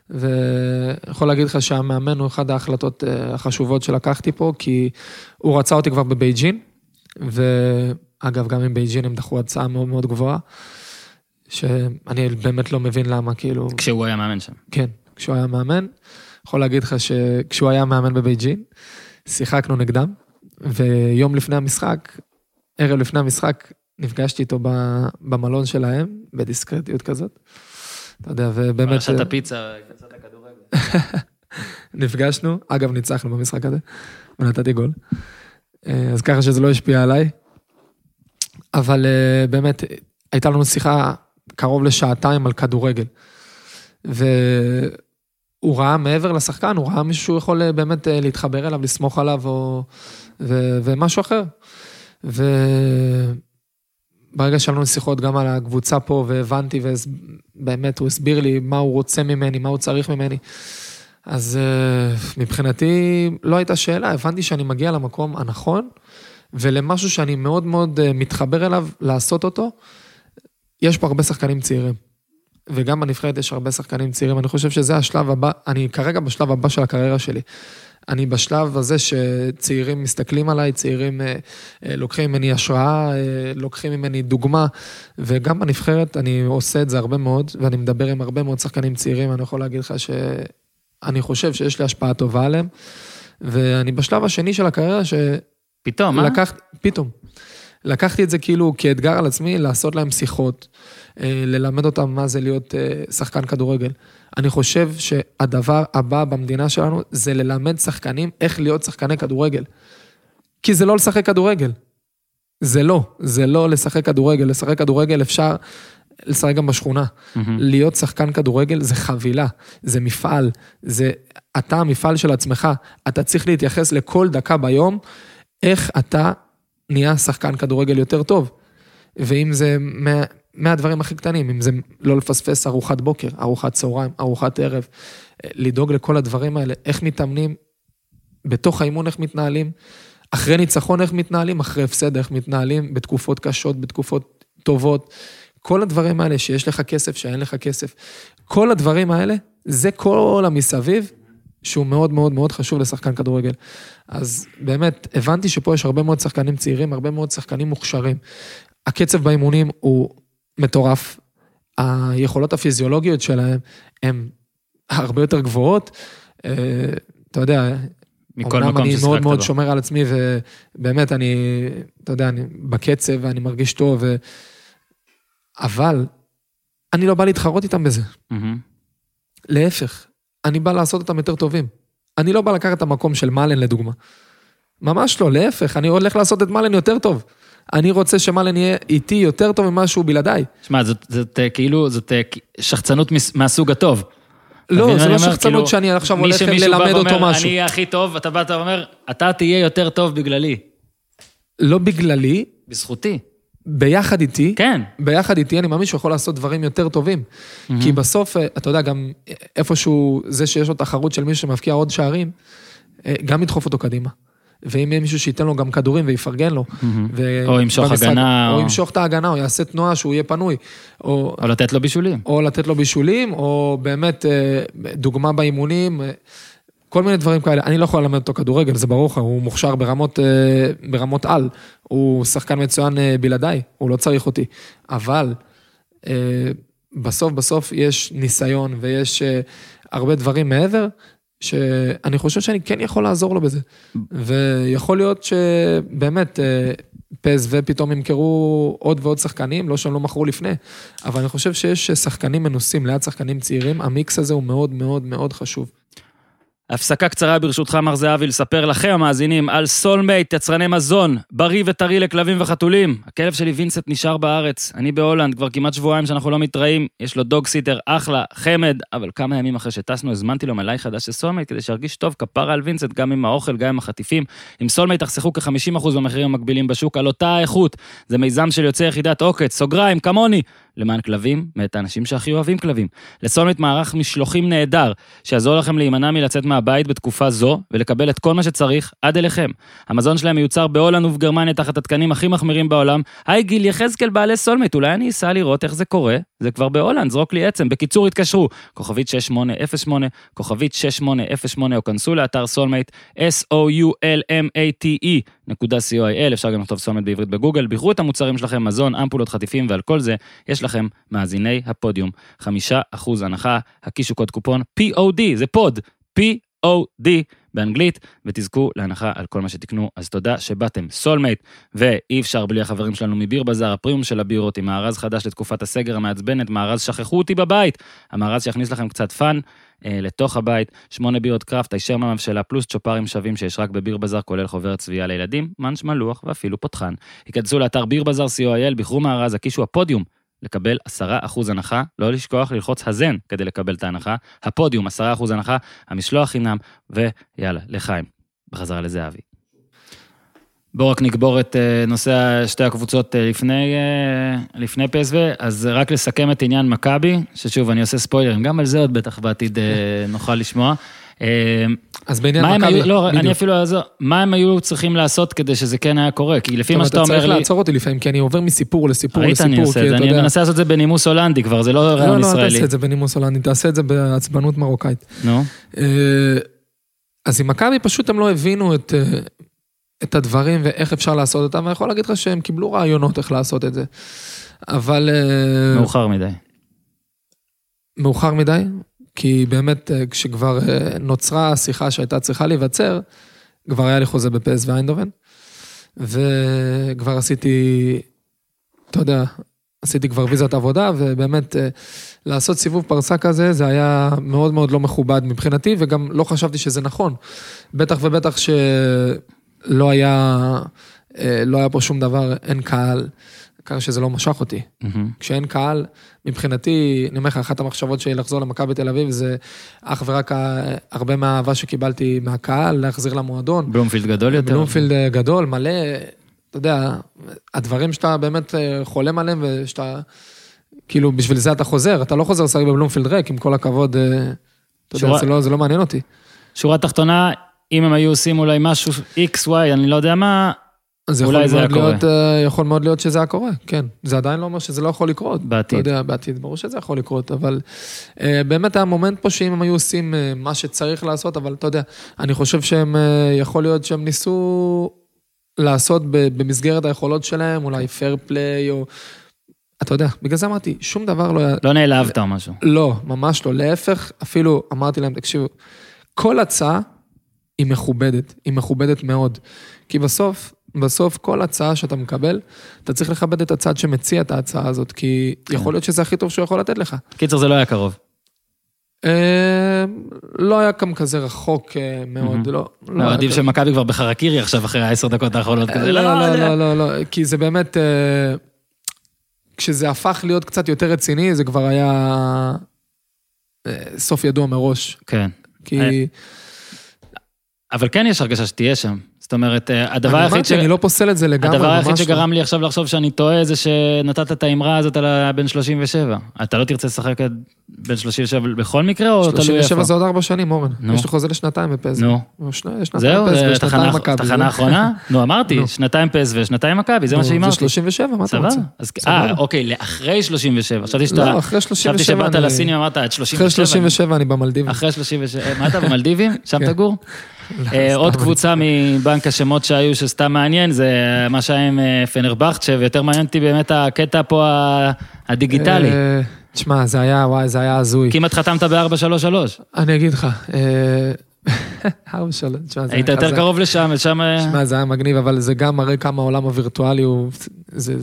ויכול להגיד לך שהמאמן הוא אחת ההחלטות אה, החשובות שלקחתי פה, כי הוא רצה אותי כבר בבייג'ין, ואגב, גם עם בייג'ין הם דחו הצעה מאוד מאוד גבוהה, שאני באמת לא מבין למה, כאילו... כשהוא היה מאמן שם. כן, כשהוא היה מאמן. יכול להגיד לך שכשהוא היה מאמן בבייג'ין, שיחקנו נגדם, ויום לפני המשחק, ערב לפני המשחק, נפגשתי איתו במלון שלהם, בדיסקרטיות כזאת. אתה יודע, ובאמת... פרשת הפיצה, קבוצת הכדורגל. נפגשנו, אגב, ניצחנו במשחק הזה, ונתתי גול. אה, אז ככה שזה לא השפיע עליי. אבל אה, באמת, הייתה לנו שיחה קרוב לשעתיים על כדורגל. והוא ראה מעבר לשחקן, הוא ראה מישהו שהוא יכול אה, באמת אה, להתחבר אליו, לסמוך עליו, או... ו... ומשהו אחר. וברגע שהיו לנו שיחות גם על הקבוצה פה, והבנתי, ובאמת, הוא הסביר לי מה הוא רוצה ממני, מה הוא צריך ממני. אז אה, מבחינתי לא הייתה שאלה, הבנתי שאני מגיע למקום הנכון, ולמשהו שאני מאוד מאוד אה, מתחבר אליו לעשות אותו. יש פה הרבה שחקנים צעירים, וגם בנבחרת יש הרבה שחקנים צעירים, אני חושב שזה השלב הבא, אני כרגע בשלב הבא של הקריירה שלי. אני בשלב הזה שצעירים מסתכלים עליי, צעירים אה, אה, לוקחים ממני השראה, אה, לוקחים ממני דוגמה, וגם בנבחרת אני עושה את זה הרבה מאוד, ואני מדבר עם הרבה מאוד שחקנים צעירים, אני יכול להגיד לך שאני חושב שיש לי השפעה טובה עליהם, ואני בשלב השני של הקריירה ש... פתאום, אה? לקח, פתאום. לקחתי את זה כאילו כאתגר על עצמי, לעשות להם שיחות, ללמד אותם מה זה להיות שחקן כדורגל. אני חושב שהדבר הבא במדינה שלנו זה ללמד שחקנים איך להיות שחקני כדורגל. כי זה לא לשחק כדורגל. זה לא, זה לא לשחק כדורגל. לשחק כדורגל אפשר לשחק גם בשכונה. להיות שחקן כדורגל זה חבילה, זה מפעל, זה אתה המפעל של עצמך. אתה צריך להתייחס לכל דקה ביום, איך אתה נהיה שחקן כדורגל יותר טוב. ואם זה מהדברים הכי קטנים, אם זה לא לפספס ארוחת בוקר, ארוחת צהריים, ארוחת ערב, לדאוג לכל הדברים האלה, איך מתאמנים, בתוך האימון איך מתנהלים, אחרי ניצחון איך מתנהלים, אחרי הפסד איך מתנהלים, בתקופות קשות, בתקופות טובות. כל הדברים האלה, שיש לך כסף, שאין לך כסף, כל הדברים האלה, זה כל המסביב, שהוא מאוד מאוד מאוד חשוב לשחקן כדורגל. אז באמת, הבנתי שפה יש הרבה מאוד שחקנים צעירים, הרבה מאוד שחקנים מוכשרים. הקצב באימונים הוא מטורף, היכולות הפיזיולוגיות שלהם הן הרבה יותר גבוהות. אה, אתה יודע, מכל מקום אני ששיחקת מאוד מאוד בו. שומר על עצמי, ובאמת, אני, אתה יודע, אני בקצב ואני מרגיש טוב, ו... אבל אני לא בא להתחרות איתם בזה. מהמם. להפך, אני בא לעשות אותם יותר טובים. אני לא בא לקחת את המקום של מאלן לדוגמה. ממש לא, להפך, אני הולך לעשות את מאלן יותר טוב. אני רוצה שמאלן יהיה איתי יותר טוב ממה שהוא בלעדיי. שמע, זאת, זאת אה, כאילו, זאת אה, שחצנות מהסוג הטוב. לא, זה לא אומר? שחצנות כאילו, שאני עכשיו מי הולך ללמד אותו ואומר, משהו. אני אהיה הכי טוב, אתה בא ואומר, אתה תהיה יותר טוב בגללי. לא בגללי, בזכותי. ביחד איתי, כן. ביחד איתי אני מאמין שהוא יכול לעשות דברים יותר טובים. כי בסוף, אה, אתה יודע, גם איפשהו, זה שיש לו תחרות של מישהו שמבקיע עוד שערים, גם ידחוף אותו קדימה. ואם יהיה מישהו שייתן לו גם כדורים ויפרגן לו. ו- או ימשוך הגנה, או או- ימשוך את ההגנה, או יעשה תנועה שהוא יהיה פנוי. או, או לתת לו בישולים. או לתת לו בישולים, או באמת אה, דוגמה באימונים, אה, כל מיני דברים כאלה. אני לא יכול ללמד אותו כדורגל, זה ברור לך, הוא מוכשר ברמות, אה, ברמות על. הוא שחקן מצוין בלעדיי, הוא לא צריך אותי. אבל בסוף בסוף יש ניסיון ויש הרבה דברים מעבר, שאני חושב שאני כן יכול לעזור לו בזה. ויכול להיות שבאמת, אה, PSV פתאום ימכרו עוד ועוד שחקנים, לא שהם לא מכרו לפני, אבל אני חושב שיש שחקנים מנוסים ליד שחקנים צעירים, המיקס הזה הוא מאוד מאוד מאוד חשוב. הפסקה קצרה ברשותך, מר זהבי, לספר לכם המאזינים על סולמייט, יצרני מזון, בריא וטרי לכלבים וחתולים. הכלב שלי וינסנט נשאר בארץ, אני בהולנד, כבר כמעט שבועיים שאנחנו לא מתראים, יש לו dog sitter אחלה, חמד, אבל כמה ימים אחרי שטסנו הזמנתי לו מלאי חדש של סולמייט כדי שירגיש טוב כפרה על וינסנט, גם עם האוכל, גם עם החטיפים. עם סולמייט תחסכו כ-50% במחירים המקבילים בשוק על אותה האיכות. זה מיזם של יוצאי יחידת עוקץ, סוגריים, כמוני, למען כלבים, מאת האנשים שהכי אוהבים כלבים. לסולמייט מערך משלוחים נהדר, שיעזור לכם להימנע מלצאת מהבית בתקופה זו, ולקבל את כל מה שצריך עד אליכם. המזון שלהם מיוצר בהולנד ובגרמניה תחת התקנים הכי מחמירים בעולם. היי גיל יחזקאל בעלי סולמייט, אולי אני אסע לראות איך זה קורה? זה כבר בהולנד, זרוק לי עצם. בקיצור, התקשרו, כוכבית 6808, כוכבית 6808, או כנסו לאתר סולמייט, S-O-U-L-M-A-T-E. נקודה co.il, אפשר גם לכתוב סולמייט בעברית בגוגל, בחרו את המוצרים שלכם, מזון, אמפולות, חטיפים, ועל כל זה יש לכם, מאזיני הפודיום, חמישה אחוז הנחה, הקישו קוד קופון POD, זה pod, POD באנגלית, ותזכו להנחה על כל מה שתקנו, אז תודה שבאתם. סולמייט, ואי אפשר בלי החברים שלנו מביר בזאר, הפרימיום של הבירות, עם מארז חדש לתקופת הסגר המעצבנת, מארז שכחו אותי בבית, המארז שיכניס לכם קצת fun. אה, לתוך הבית, שמונה בירות craft, הישר מהמבשלה, פלוס צ'ופרים שווים שיש רק בביר בזאר, כולל חוברת צביעה לילדים, munch מלוח ואפילו פותחן. היכנסו לאתר ביר בזאר co.il, בחרו מארז, הקישו הפודיום לקבל 10% הנחה, לא לשכוח ללחוץ הזן כדי לקבל את ההנחה, הפודיום 10% הנחה, המשלוח חינם, ויאללה, לחיים. בחזרה לזהבי. בואו רק נקבור את אה, נושא שתי הקבוצות אה, לפני, אה, לפני PSV, אז רק לסכם את עניין מכבי, ששוב, אני עושה ספוילרים, גם על זה עוד בטח בעתיד נוכל לשמוע. אז בעניין מכבי, לא, בדיוק. אני אפילו אעזור, מה הם היו צריכים לעשות כדי שזה כן היה קורה? כי לפי מה שאתה אומרת, אתה אומר צריך לי, לעצור אותי לפעמים, כי אני עובר מסיפור לסיפור ראית לסיפור, אני עושה את זה, אתה אני יודע... מנסה לעשות את זה בנימוס הולנדי כבר, זה לא לא, רעיון לא, אל ישראלי. תעשה את זה בנימוס הולנדי, תעשה את זה בעצבנות מרוקאית. נו, אה, אז עם מכבי פשוט הם לא הבינו את, אה, את הדברים ואיך אפשר לעשות אותם, ואני יכול להגיד לך שהם קיבלו רעיונות איך לעשות את זה. אבל... אה, מאוחר מדי. מאוחר מדי, כי באמת אה, כשכבר אה, נוצרה השיחה שהייתה צריכה להיווצר, כבר היה לי חוזה בפס ואיינדובן, וכבר עשיתי, אתה יודע, עשיתי כבר ויזת עבודה, ובאמת אה, לעשות סיבוב פרסה כזה, זה היה מאוד מאוד לא מכובד מבחינתי, וגם לא חשבתי שזה נכון. בטח ובטח שלא היה, לא היה פה שום דבר, אין קהל, ככה שזה לא משך אותי. מהמם. כשאין קהל, מבחינתי, אני אומר לך, אחת המחשבות שלי לחזור למכבי תל אביב זה אך ורק הרבה מהאהבה שקיבלתי מהקהל, להחזיר למועדון. בלומפילד גדול יותר. בלומפילד אה, גדול, מלא, אתה יודע, הדברים שאתה באמת אה, חולם עליהם ושאתה, כאילו, בשביל זה אתה חוזר, אתה לא חוזר לשחק בבלומפילד ריק, עם כל הכבוד, אה, אתה יודע, שורה- זה לא, זה לא מעניין אותי. שורה תחתונה, אם הם היו עושים אולי משהו X, Y, אני לא יודע מה, אז אולי זה היה קורה. להיות, אה, יכול מאוד להיות שזה היה קורה, כן. זה עדיין לא אומר שזה לא יכול לקרות. בעתיד. אתה יודע, בעתיד, ברור שזה יכול לקרות, אבל אה, באמת היה מומנט פה שאם הם היו עושים אה, מה שצריך לעשות, אבל אתה יודע, אני חושב שהם, אה, יכול להיות שהם ניסו לעשות ב- במסגרת היכולות שלהם, אולי פייר פליי, או... אתה יודע, בגלל זה אמרתי, שום דבר לא היה... לא נעלבת או משהו. לא, ממש לא. להפך, אפילו אמרתי להם, תקשיבו, כל הצעה היא מכובדת, היא מכובדת מאוד. כי בסוף, בסוף כל הצעה שאתה מקבל, אתה צריך לכבד את הצד שמציע את ההצעה הזאת, כי יכול להיות שזה הכי טוב שהוא יכול לתת לך. קיצר, זה לא היה קרוב. אה, לא היה גם כזה רחוק אה, מאוד, לא. לא היה האוהדים כזה. של מכבי כבר בחרקירי עכשיו, אחרי העשר דקות האחרונות כזה. לא, לא, יודע. לא, לא, לא, כי זה באמת, אה, כשזה הפך להיות קצת יותר רציני, זה כבר היה אה, סוף ידוע מראש. כן. כי... אבל כן יש הרגשה שתהיה שם. זאת אומרת, אה, הדבר אני היחיד אמרתי, ש... אני לא פוסל את זה לגמרי, הדבר היחיד ממש לא. שגרם לי עכשיו לחשוב שאני טועה זה שנתת את האמרה הזאת על הבן 37. אתה לא תרצה לשחק עד בן 37 בכל מקרה, או תלוי איפה? 37 זה עוד ארבע שנים, אורן. נו. יש לי חוזה לשנתיים בפסו. נו. זהו, ושנתיים תחנה. אחרונה? נו, אמרתי. שנתיים פס ושנתיים מכבי, זה מה שאמרתי. זה 37, מה אתה. רוצה? סבבה. אה, אוקיי, לאחרי 37. חשבתי שאתה... לא, אחרי 37 חשבתי שבאת אני- לסינים, אמרת עד 37. אחרי 37 אני במלדיבים. אחרי 37, מה אתה במלדיבים? שם כן. תגור? אה, עוד קבוצה מבנק השמות שהיו שסתם מעניין, זה מה שהיה עם אה, פנרבכצ'ה, ויותר מעניין אותי באמת הקטע פה הדיגיטלי. אה, תשמע, זה היה, וואי, זה היה הזוי. כמעט חתמת ב-433. אני אגיד לך, אה, ארבע שלוש, תשמע, זה היית יותר. קרוב לשם, ושם... אה, שמע, זה היה מגניב, אבל זה גם מראה כמה העולם הווירטואלי הוא... זה,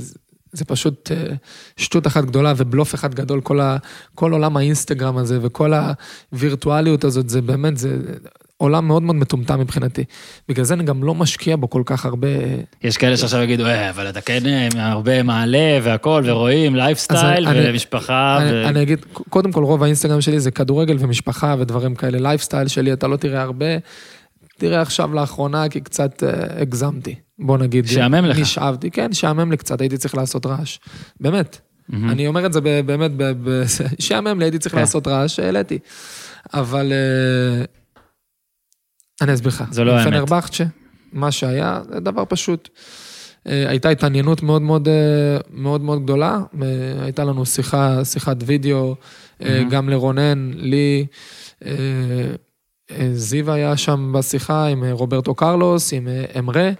זה פשוט אה, שטות אחת גדולה ובלוף אחד גדול, כל, ה, כל עולם האינסטגרם הזה וכל הווירטואליות הזאת, זה באמת, זה עולם מאוד מאוד מטומטם מבחינתי. בגלל זה אני גם לא משקיע בו כל כך הרבה... יש כאלה שעכשיו יגידו, אה, אבל אתה כן אה, הרבה מעלה והכל, ורואים לייפסטייל אני- ומשפחה. אני, ו- אני אגיד, קודם כל, רוב האינסטגרם שלי זה כדורגל ומשפחה ודברים כאלה. לייפסטייל שלי, אתה לא תראה הרבה. תראה עכשיו לאחרונה, כי קצת אה, הגזמתי. בוא נגיד. שעמם לך. נשאבתי, כן, שעמם לי קצת, הייתי צריך לעשות רעש. באמת. מהמם. אני אומר את זה באמת, שעמם לי, הייתי צריך כן. לעשות רעש, העליתי. אבל אה, אני אסביר לך. זה לא האמת. פנרבכצ'ה, מה שהיה, זה דבר פשוט. אה, הייתה התעניינות מאוד מאוד, אה, מאוד מאוד גדולה. אה, הייתה לנו שיחה, שיחת וידאו, מהמם. גם לרונן, לי. זיו היה שם בשיחה עם רוברטו קרלוס, עם אמרה,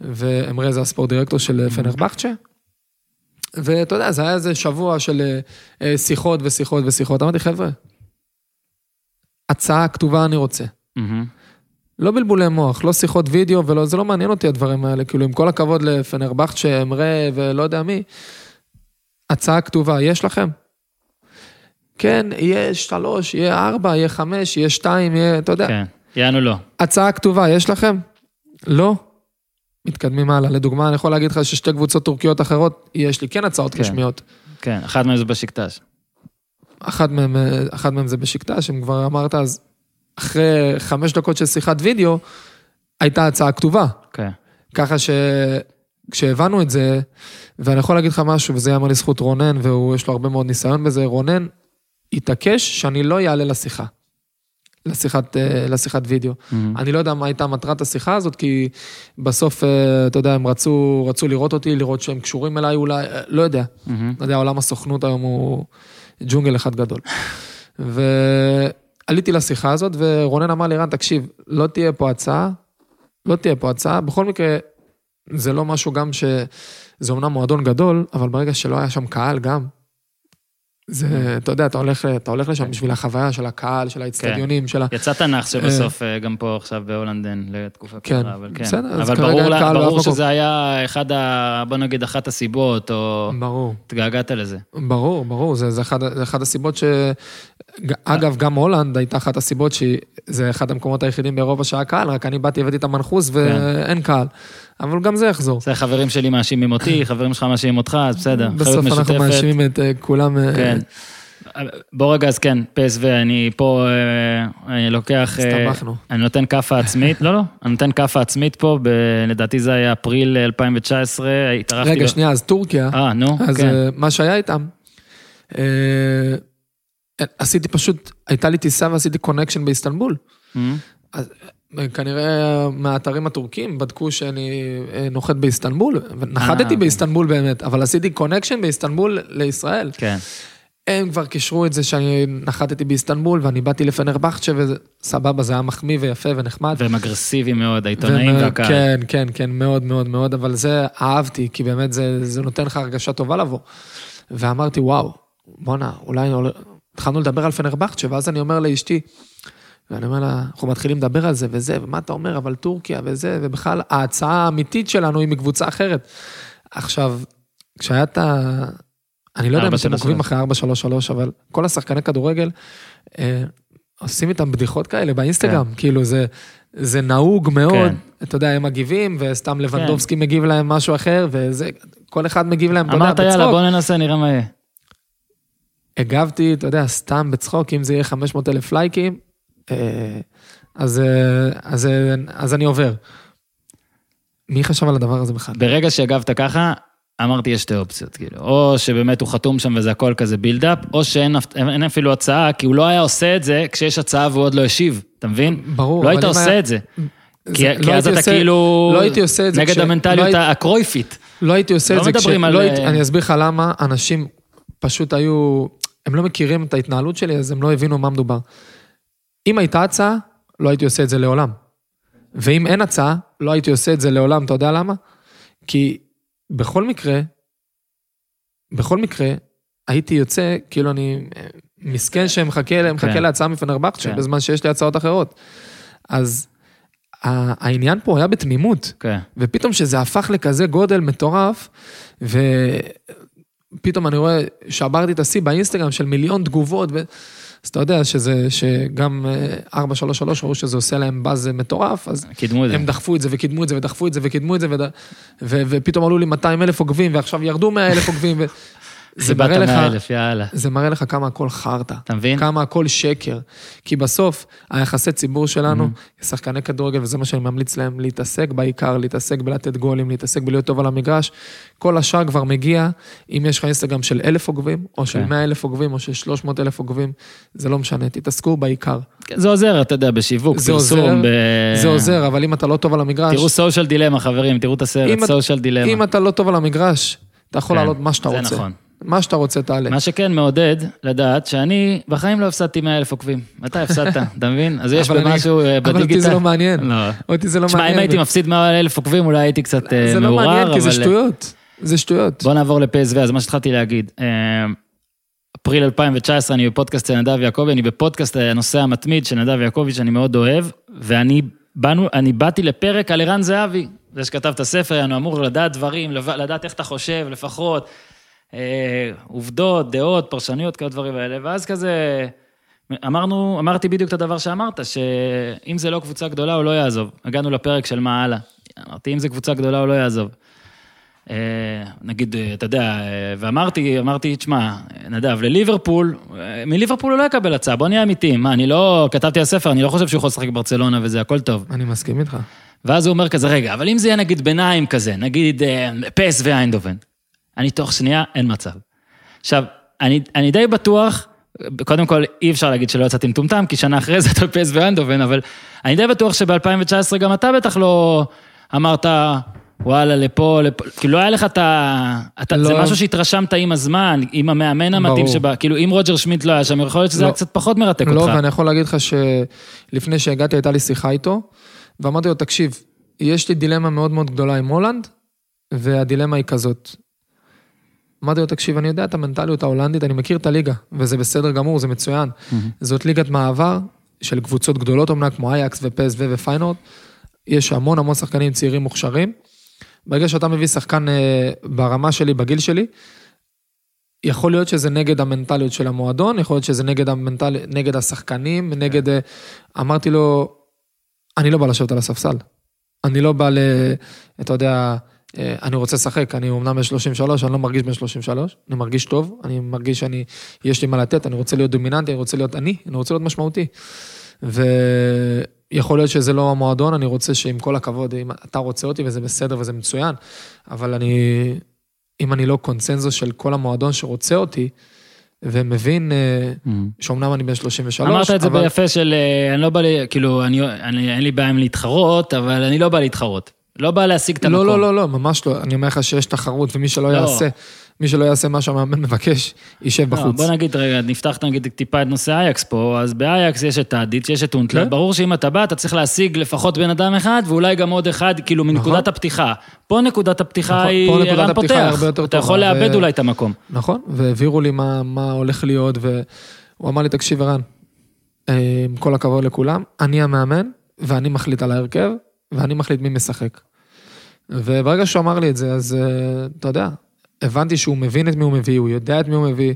ואמרה זה הספורט דירקטור של פנרבכצ'ה. ואתה יודע, זה היה איזה שבוע של שיחות ושיחות ושיחות. אמרתי, חבר'ה, הצעה כתובה אני רוצה. מהמם. לא בלבולי מוח, לא שיחות וידאו, ולא, זה לא מעניין אותי הדברים האלה, כאילו, עם כל הכבוד לפנרבכצ'ה, אמרה ולא יודע מי, הצעה כתובה, יש לכם? כן, יהיה שלוש, יהיה ארבע, יהיה חמש, יהיה שתיים, יהיה, אתה יודע. כן, יענו לא. הצעה כתובה, יש לכם? לא. מתקדמים הלאה. לדוגמה, אני יכול להגיד לך ששתי קבוצות טורקיות אחרות, יש לי כן הצעות כן. רשמיות. כן, אחד מהם זה בשקטש. אחת מהם, אה, אחת מהם זה בשקטש, אם כבר אמרת, אז אחרי חמש דקות של שיחת וידאו, הייתה הצעה כתובה. כן. ככה שכשהבנו את זה, ואני יכול להגיד לך משהו, וזה יאמר לזכות רונן, ויש לו הרבה מאוד ניסיון בזה, רונן התעקש שאני לא אעלה לשיחה. לשיחת, אה, לשיחת וידאו. מהמם. אני לא יודע מה הייתה מטרת השיחה הזאת, כי בסוף, אה, אתה יודע, הם רצו, רצו לראות אותי, לראות שהם קשורים אליי אולי, אה, לא יודע. מהמם. אתה יודע, עולם הסוכנות היום הוא ג'ונגל אחד גדול. ועליתי לשיחה הזאת, ורונן אמר לי, רן, תקשיב, לא תהיה פה הצעה, לא תהיה פה הצעה, בכל מקרה, זה לא משהו גם ש... זה אומנם מועדון גדול, אבל ברגע שלא היה שם קהל גם, זה, אתה יודע, אתה הולך, אתה הולך לשם בשביל החוויה של הקהל, של האצטדיונים, של ה... יצא תנ"ך שבסוף אה, גם פה עכשיו בהולנד אין לתקופה כן, קצרה, אבל כן. בסדר, אז אבל ברור לה- ברור מקום. שזה היה אחד ה... בוא נגיד אחת הסיבות, או ברור. התגעגעת לזה. ברור, ברור, זה, זה, אחד, זה אחד הסיבות ש... אגב, גם הולנד הייתה אחת הסיבות שזה אחד המקומות היחידים באירופה שהיה קהל, רק אני באתי, הבאתי את המנחוס ואין קהל. אבל גם זה יחזור. זה חברים שלי מאשימים אותי, חברים שלך מאשימים אותך, אז בסדר. בסוף אנחנו. מאשימים את אה, כולם. אה, כן. בוא רגע, אז כן, PSV, אני פה, אה, אני לוקח... אה, הסתבכנו. אני נותן כאפה עצמית, לא, לא, אני נותן כאפה עצמית פה, ב- לדעתי זה היה אפריל 2019, התארחתי... רגע, ב- שנייה, אז טורקיה, אה, נו, אז כן. אה, מה שהיה איתם, אה, עשיתי פשוט, הייתה לי טיסה ועשיתי connection באיסטנבול. אה, אז אה, כנראה מהאתרים הטורקים בדקו שאני אה, נוחת באיסטנבול, ונחתתי אוקיי. באיסטנבול באמת, אבל עשיתי connection באיסטנבול לישראל. כן, הם כבר קישרו את זה שאני נחתתי באיסטנבול ואני באתי לפנרבכצ'ה וזה סבבה, זה היה מחמיא ויפה ונחמד. והם אגרסיביים מאוד, העיתונאים והקהל. כן, כן, כן, מאוד מאוד מאוד, אבל זה אהבתי, כי באמת זה, זה נותן לך הרגשה טובה לבוא. ואמרתי, וואו, בואנה, אולי... התחלנו לדבר על פנרבכצ'ה, ואז אני אומר לאשתי, ואני אומר לה, אנחנו מתחילים לדבר על זה וזה, ומה אתה אומר, אבל טורקיה וזה, ובכלל, ההצעה האמיתית שלנו היא מקבוצה אחרת. עכשיו, כשהיה את ה... אני לא יודע אם אתם 433. עוקבים אחרי 433, אבל כל השחקני כדורגל, אה, עושים איתם בדיחות כאלה באינסטגרם, כאילו זה, זה נהוג מאוד, כן. אתה יודע, הם מגיבים, וסתם לבנדובסקי מגיב להם משהו אחר, וזה, כל אחד מגיב להם, אתה יודע, אמרת, יאללה, בצחוק. בוא ננסה, נראה מה יהיה. הגבתי, אתה יודע, סתם בצחוק, אם זה יהיה 500 אלף לייקים, אז, אה, אז, אה, אז אני עובר. מי חשב על הדבר הזה בכלל? ברגע שהגבת ככה, אמרתי, יש שתי אופציות, כאילו. או שבאמת הוא חתום שם וזה הכל כזה בילדאפ, או שאין אין אפילו הצעה, כי הוא לא היה עושה את זה כשיש הצעה והוא עוד לא השיב, אתה מבין? ברור, לא היית עושה היה- את זה. זה- כי לא כי אז אתה עושה- כאילו... לא הייתי עושה את זה נגד כש- המנטליות לא הקרויפית. לא הייתי עושה לא את זה כש... על, לא הייתי, אה, אני אסביר לך למה אנשים פשוט היו... הם לא מכירים את ההתנהלות שלי, אז הם לא הבינו מה מדובר. אם הייתה הצעה, לא הייתי עושה את זה לעולם. ואם אין הצעה, לא הייתי עושה את זה לעולם, אתה יודע למה? כי בכל מקרה, בכל מקרה, הייתי יוצא, כאילו אני אה, מסכן שמחכה מחכה כן. להצעה מפנרבכצ'ה, כן. בזמן שיש לי הצעות אחרות. אז העניין פה היה בתמימות. כן. ופתאום שזה הפך לכזה גודל מטורף, ופתאום אני רואה, שברתי את השיא באינסטגרם של מיליון תגובות, ו... אז אתה יודע שזה, שגם אה, 433 ראו שזה עושה להם באז מטורף, אז קידמו. הם דחפו את זה וקידמו את זה ודחפו את זה וקידמו את זה, וד... ו... ופתאום עלו לי 200 אלף עוקבים, ועכשיו ירדו 100 אלף עוגבים, ו... זה מראה לך, אלף, יאללה. זה מראה לך כמה הכל חרטא. אתה מבין? כמה הכל שקר. כי בסוף, היחסי ציבור שלנו, Mm-hmm. שחקני כדורגל, וזה מה שאני ממליץ להם, להתעסק בעיקר, להתעסק בלתת גולים, להתעסק בלהיות טוב על המגרש. כל השאר כבר מגיע, אם יש לך אינסטגרם של אלף עוקבים, או של כן. 100 אלף עוקבים, או של 300 אלף עוקבים, זה לא משנה, תתעסקו בעיקר. זה עוזר, אתה יודע, בשיווק, זה עוזר, פרסום, ב... זה עוזר, אבל אם אתה לא טוב על המגרש, תראו סושיאל דילמה, חברים, תראו את הסרט, סושיאל דילמה. אם אתה לא טוב על המגרש, אתה יכול כן, לעלות מה שאתה זה רוצה. נכון. מה שאתה רוצה תעלה. מה שכן מעודד לדעת שאני בחיים לא הפסדתי 100 אלף עוקבים. מתי הפסדת, אתה מבין? אז יש במשהו אה, אבל בדיגיטל. אותי זה לא מעניין. לא. אותי זה לא תשמע, מעניין. אם הייתי מפסיד 100 אלף עוקבים, אולי הייתי קצת אה, זה לא מעניין, כי זה אבל- שטויות. זה שטויות. בוא נעבור לפסו, אז מה שהתחלתי להגיד. אה, אפריל 2019, אני בפודקאסט של נדב יעקבי, אני בפודקאסט הנושא המתמיד של נדב יעקבי, שאני מאוד אוהב, ואני באנו, אני באתי לפרק על ערן זהבי, זה שכתב את הספר, אני אמור לדעת דברים, לדעת איך אתה חושב, לפחות, אה, עובדות, דעות, פרשנויות, כל הדברים האלה, ואז כזה, אמרנו, אמרתי בדיוק את הדבר שאמרת, שאם זה לא קבוצה גדולה, הוא לא יעזוב. הגענו לפרק של מה הלאה. אמרתי, אם זה קבוצה גדולה, הוא לא יעזוב. אה, נגיד, אה, אתה יודע, אה, ואמרתי, אמרתי, תשמע, נדב, לליברפול, מליברפול הוא לא יקבל הצעה, בוא נהיה אמיתיים. מה, אני לא, כתבתי על ספר, אני לא חושב שהוא יכול לשחק בברצלונה וזה, הכל טוב. אני מסכים איתך. ואז הוא אומר כזה, רגע, אבל אם זה יהיה נגיד ביניים כזה, נגיד פס ואיינדובן, אני תוך שנייה, אין מצב. עכשיו, אני, אני די בטוח, קודם כל, אי אפשר להגיד שלא יצאתי מטומטם, כי שנה אחרי זה אתה פס ואיינדובן, אבל אני די בטוח שב-2019 גם אתה בטח לא אמרת, וואלה, לפה, לפה, כאילו לא היה לך את ה... אתה, לא. זה משהו שהתרשמת עם הזמן, עם המאמן המתאים. שבא, כאילו אם רוג'ר שמיט לא היה שם, יכול להיות שזה לא. היה קצת פחות מרתק לא, אותך. ואני יכול להגיד לך שלפני שהגעתי הייתה לי שיחה איתו, ואמרתי לו, תקשיב, יש לי דילמה מאוד מאוד גדולה עם הולנד, והדילמה היא כזאת. אמרתי לו, תקשיב, אני יודע את המנטליות ההולנדית, אני מכיר את הליגה, וזה בסדר גמור, זה מצוין. זאת ליגת מעבר של קבוצות גדולות אמנם, כמו אייקס ופסו ופיינורד. יש המון המון שחקנים צעירים מוכשרים. ברגע שאתה מביא שחקן אה, ברמה שלי, בגיל שלי, יכול להיות שזה נגד המנטליות של המועדון, יכול להיות שזה נגד, המנטל... נגד השחקנים, נגד... אה, אמרתי לו, אני לא בא לשבת על הספסל. אני לא בא ל... אתה יודע, אני רוצה לשחק, אני אמנם בן 33, אני לא מרגיש בן 33, אני מרגיש טוב, אני מרגיש שאני, יש לי מה לתת, אני רוצה להיות דומיננטי, אני רוצה להיות אני, אני רוצה להיות משמעותי. ויכול להיות שזה לא המועדון, אני רוצה שעם כל הכבוד, אם אתה רוצה אותי וזה בסדר וזה מצוין, אבל אני, אם אני לא קונצנזוס של כל המועדון שרוצה אותי, ומבין אה, שאומנם אני בן 33, אמרת את זה אבל- ביפה של, אה, אני לא בא, לי- כאילו, אני, אני, אין לי בעיה עם להתחרות, אבל אני לא בא להתחרות. לא בא להשיג את המקום. לא, לא, לא, לא, ממש לא. אני אומר לך שיש תחרות, ומי שלא לא. יעשה, מי שלא יעשה מה שהמאמן מבקש, יישב לא, בחוץ. בוא נגיד, רגע, נפתח נגיד טיפה את נושא אייקס פה, אז באייקס יש את אדיץ', יש את אונטלר, כן. ברור שאם אתה בא, אתה צריך להשיג לפחות בן אדם אחד, ואולי גם עוד אחד, כאילו מנקודת נכון. הפתיחה. פה נקודת הפתיחה נכון, היא פה נקודת הפתיחה פותח. הרבה יותר אתה טובה, יכול לאבד ו- אולי את המקום. נכון, והעבירו לי מה, מה הולך להיות, והוא אמר לי, תקשיב, ערן, אה, עם כל הכבוד לכולם, אני המאמן, ואני מחליט על ההרכב, ואני מחליט מי משחק. וברגע שהוא אמר לי את זה, אז אה, אתה יודע, הבנתי שהוא מבין את מי הוא מביא, הוא יודע את מי הוא מביא,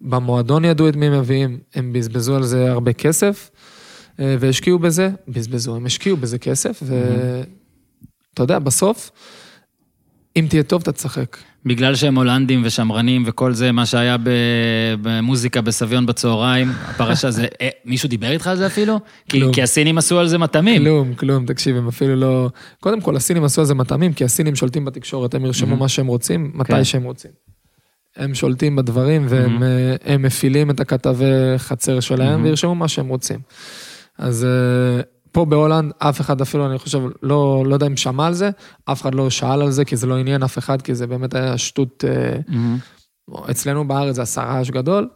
במועדון ידעו את מי הם מביאים, הם בזבזו על זה הרבה כסף, אה, והשקיעו בזה, בזבזו, הם השקיעו בזה כסף, ואתה יודע, בסוף, אם תהיה טוב, אתה תשחק. בגלל שהם הולנדים ושמרנים וכל זה, מה שהיה במוזיקה בסביון בצהריים, הפרשה זה, אה, מישהו דיבר איתך על זה אפילו? כי. כי הסינים עשו על זה מטעמים. כלום, כלום, תקשיב, הם אפילו לא... קודם כל, הסינים עשו על זה מטעמים, כי הסינים שולטים בתקשורת, הם ירשמו מה שהם רוצים, כן. מתי שהם רוצים. הם שולטים בדברים, והם אה, מפעילים את הכתבי חצר שלהם, וירשמו מה שהם רוצים. אז אה, פה בהולנד, אף אחד אפילו, אני חושב, לא, לא יודע אם שמע על זה, אף אחד לא שאל על זה, כי זה לא עניין אף אחד, כי זה באמת היה שטות... אה, מהמם. אצלנו בארץ זה עשה רעש גדול,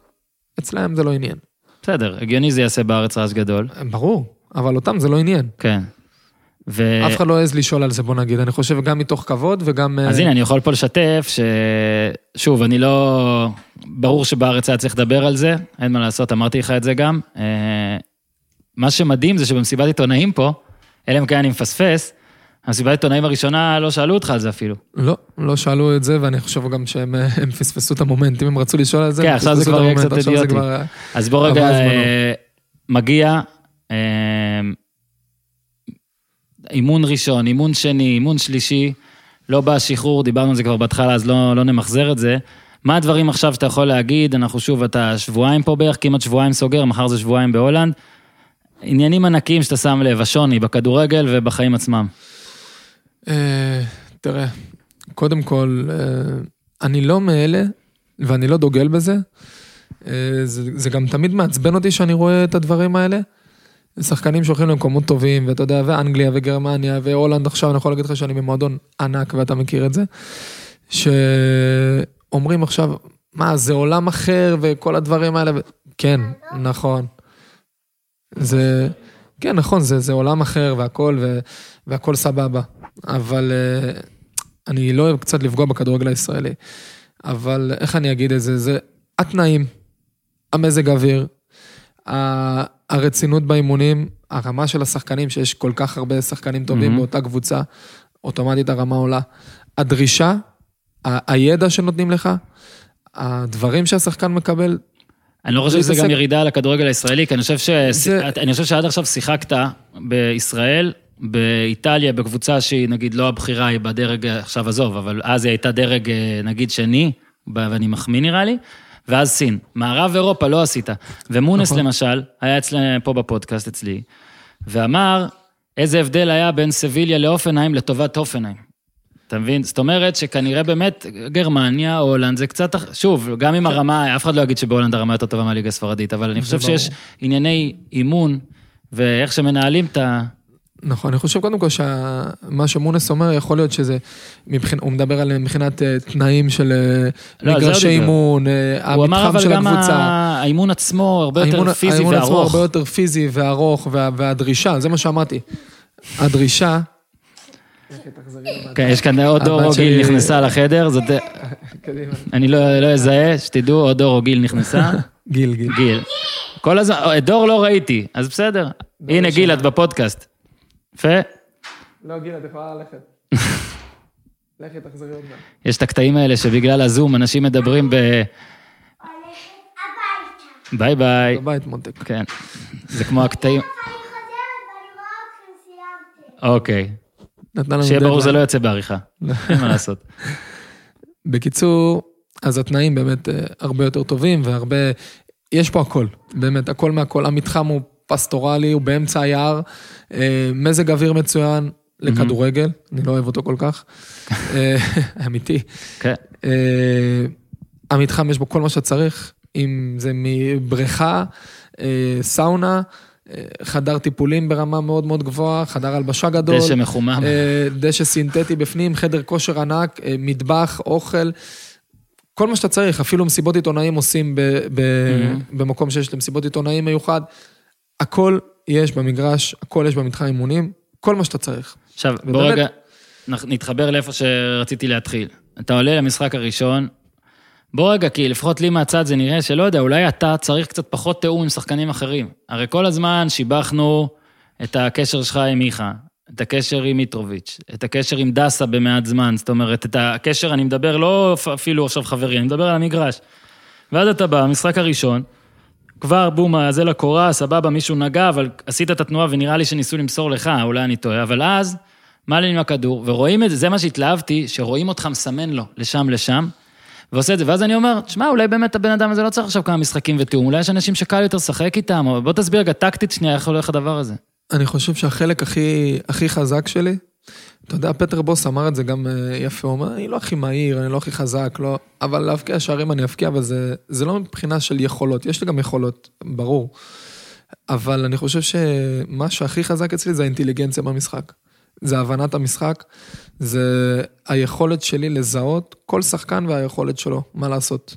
אצלם זה לא עניין. בסדר, הגיוני זה יעשה בארץ רעש גדול. ברור, אבל אותם זה לא עניין. כן. ו... אף אחד לא העז לשאול על זה, בוא נגיד. אני חושב גם מתוך כבוד וגם... אז אה, הנה, אני יכול פה לשתף ש... שוב, אני לא... ברור שבארץ היה צריך לדבר על זה, אין מה לעשות, אמרתי לך את זה גם. מה שמדהים זה שבמסיבת עיתונאים פה, אלא אם כן אני מפספס, המסיבת עיתונאים הראשונה לא שאלו אותך על זה אפילו. לא, לא שאלו את זה, ואני חושב גם שהם אה, הם פספסו את ה moment, אם הם רצו לשאול על זה, כן, עכשיו זה כבר יהיה קצת אידיוטי. כבר, אה, אז בוא רגע. אה, מגיע, אה, אימון ראשון, אימון שני, אימון שלישי, לא בא שחרור, דיברנו על זה כבר בהתחלה, אז לא, לא נמחזר את זה. מה הדברים עכשיו שאתה יכול להגיד? אנחנו שוב, אתה שבועיים פה בערך, כמעט שבועיים סוגר, מחר זה שבועיים בהולנד. עניינים ענקיים שאתה שם לב, השוני בכדורגל ובחיים עצמם. אה, תראה, קודם כל, אה, אני לא מאלה, ואני לא דוגל בזה. אה, זה, זה גם תמיד מעצבן אותי שאני רואה את הדברים האלה. שחקנים שהולכים למקומות טובים, ואתה יודע, ואנגליה וגרמניה והולנד עכשיו, אני יכול להגיד לך שאני במועדון ענק ואתה מכיר את זה. שאומרים עכשיו, מה, זה עולם אחר וכל הדברים האלה. כן, נכון. זה, כן, נכון, זה, זה עולם אחר והכל, ו, והכל סבבה. אבל אה, אני לא אוהב קצת לפגוע בכדורגל הישראלי. אבל איך אני אגיד את זה? זה התנאים, המזג האוויר, ה- הרצינות באימונים, הרמה של השחקנים, שיש כל כך הרבה שחקנים טובים מהמם. באותה קבוצה, אוטומטית הרמה עולה. הדרישה, ה- הידע שנותנים לך, הדברים שהשחקן מקבל, אני לא חושב זה- שזה זה גם ירידה על הכדורגל הישראלי, כי אני חושב, ש... זה- אני חושב שעד עכשיו שיחקת בישראל, באיטליה, בקבוצה שהיא נגיד לא הבכירה, היא בדרג, עכשיו עזוב, אבל אז היא הייתה דרג אה, נגיד שני, ואני מחמיא נראה לי, ואז סין. מערב אירופה לא עשית. ומונס נכון. למשל, היה אצלנו פה בפודקאסט אצלי, ואמר איזה הבדל היה בין סביליה לאופנהיים לטובת אופנהיים. אתה מבין? זאת אומרת שכנראה באמת גרמניה, הולנד, זה קצת, שוב, גם כן. אם הרמה, אף אחד לא יגיד שבהולנד הרמה יותר טובה מהליגה הספרדית, אבל אני חושב. שיש ענייני אימון ואיך שמנהלים את ה... נכון, אני חושב קודם כל שמה שמונס אומר, יכול להיות שזה, מבחינ... הוא מדבר על מבחינת אה, תנאים של אה, לא, מגרשי הוא דיבר. אימון, אה, הוא אמר המתחם אבל של גם הקבוצה. האימון עצמו הרבה יותר האימון- פיזי האימון עצמו וארוך. הרבה יותר פיזי וארוך, וה, והדרישה, זה מה שאמרתי. הדרישה, כן, יש כאן עוד דור או שלי- גיל נכנסה לחדר, זאת... קדימה. אני לא לא אזהה, שתדעו, עוד דור או גיל נכנסה. גיל, גיל. גיל. כל הזמן, את דור לא ראיתי, אז בסדר. הנה גיל, את בפודקאסט. יפה. לא, גיל, את יכולה ללכת. לכי, תחזרי עוד מעט. יש את הקטעים האלה שבגלל הזום אנשים מדברים ב... ביי ביי. בבית, מותק. כן. זה כמו הקטעים... אני חוזרת ואני רואה אתכם סיימתם. אוקיי. נתנה לנו שיהיה ברור. זה לא יוצא בעריכה. אין מה לעשות. בקיצור, אז התנאים באמת אה, הרבה יותר טובים והרבה... יש פה הכל, באמת, הכל מהכל. המתחם הוא פסטורלי, הוא באמצע היער, אה, מזג אוויר מצוין לכדורגל, אני לא אוהב אותו כל כך. אה, אמיתי. כן. המתחם יש בו כל מה שצריך, אם זה מבריכה, סאונה, חדר טיפולים ברמה מאוד מאוד גבוהה, חדר הלבשה גדול. דשא מחומם. אה, דשא סינתטי בפנים, חדר כושר ענק, אה, מטבח, אוכל. כל מה שאתה צריך, אפילו מסיבות עיתונאים עושים ב, ב, Mm-hmm. במקום שיש למסיבות עיתונאים מיוחד. הכל יש במגרש, הכל יש במתחם אימונים, כל מה שאתה צריך. עכשיו, בוא ובאמת- רגע נ- נתחבר לאיפה שרציתי להתחיל. אתה עולה למשחק הראשון, בוא רגע, כי לפחות לי מהצד זה נראה שלא יודע, אולי אתה צריך קצת פחות תיאום עם שחקנים אחרים. הרי כל הזמן שיבחנו את הקשר שלך עם מיכה, את הקשר עם מיטרוביץ', את הקשר עם דסה במעט זמן, זאת אומרת, את הקשר, אני מדבר לא אפילו עכשיו חברי, אני מדבר על המגרש. ואז אתה בא, המשחק הראשון, כבר בום, זה לקורה, סבבה, מישהו נגע, אבל עשית את התנועה ונראה לי שניסו למסור לך, אולי אני טועה, אבל אז, מה לי עם הכדור, ורואים את זה, זה מה שהתלהבתי, שרואים אותך מסמן לו, לשם, לשם, ועושה את זה, ואז אני אומר, תשמע, אולי באמת הבן אדם הזה לא צריך עכשיו כמה משחקים ותיאום, אולי יש אנשים שקל יותר לשחק איתם, או בוא תסביר רגע טקטית שנייה, איך הולך הדבר הזה. אני חושב שהחלק הכי, הכי חזק שלי, אתה יודע, פטר בוס אמר את זה גם אה, יפה, הוא אומר, אני לא הכי מהיר, אני לא הכי חזק, לא, אבל להבקיע שערים אני אבקיע, אבל זה, זה לא מבחינה של יכולות, יש לי גם יכולות, ברור. אבל אני חושב שמה שהכי חזק אצלי זה האינטליגנציה במשחק. זה הבנת המשחק, זה היכולת שלי לזהות כל שחקן והיכולת שלו, מה לעשות.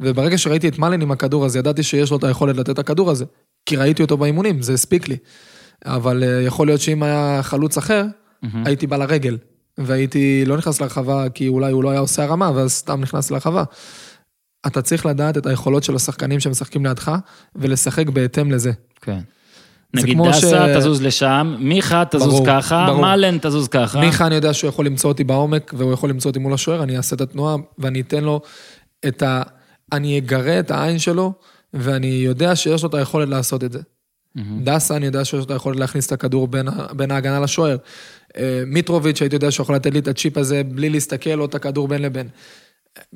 וברגע שראיתי את מלן עם הכדור הזה, ידעתי שיש לו את היכולת לתת את הכדור הזה, כי ראיתי אותו באימונים, זה הספיק לי. אבל אה, יכול להיות שאם היה חלוץ אחר, הייתי בא לרגל, והייתי לא נכנס לרחבה כי אולי הוא לא היה עושה הרמה, ואז סתם נכנס לרחבה. אתה צריך לדעת את היכולות של השחקנים שמשחקים לידך, ולשחק בהתאם לזה. כן. זה נגיד כמו ש- דסה, תזוז לשם, מיכה, תזוז ברור, ככה, ברור. מלן, תזוז ככה. מיכה, אני יודע שהוא יכול למצוא אותי בעומק, והוא יכול למצוא אותי מול השוער, אני אעשה את התנועה, ואני אתן לו את ה... אני אגרה את העין שלו, ואני יודע שיש לו את היכולת לעשות את זה. דסה, אני יודע שיש לו את היכולת להכניס את הכדור בין, בין ההגנה לשוער. אה, מיטרוביץ', הייתי יודע שהוא יכול לתת לי את הצ'יפ הזה בלי להסתכל, או את הכדור בין לבין.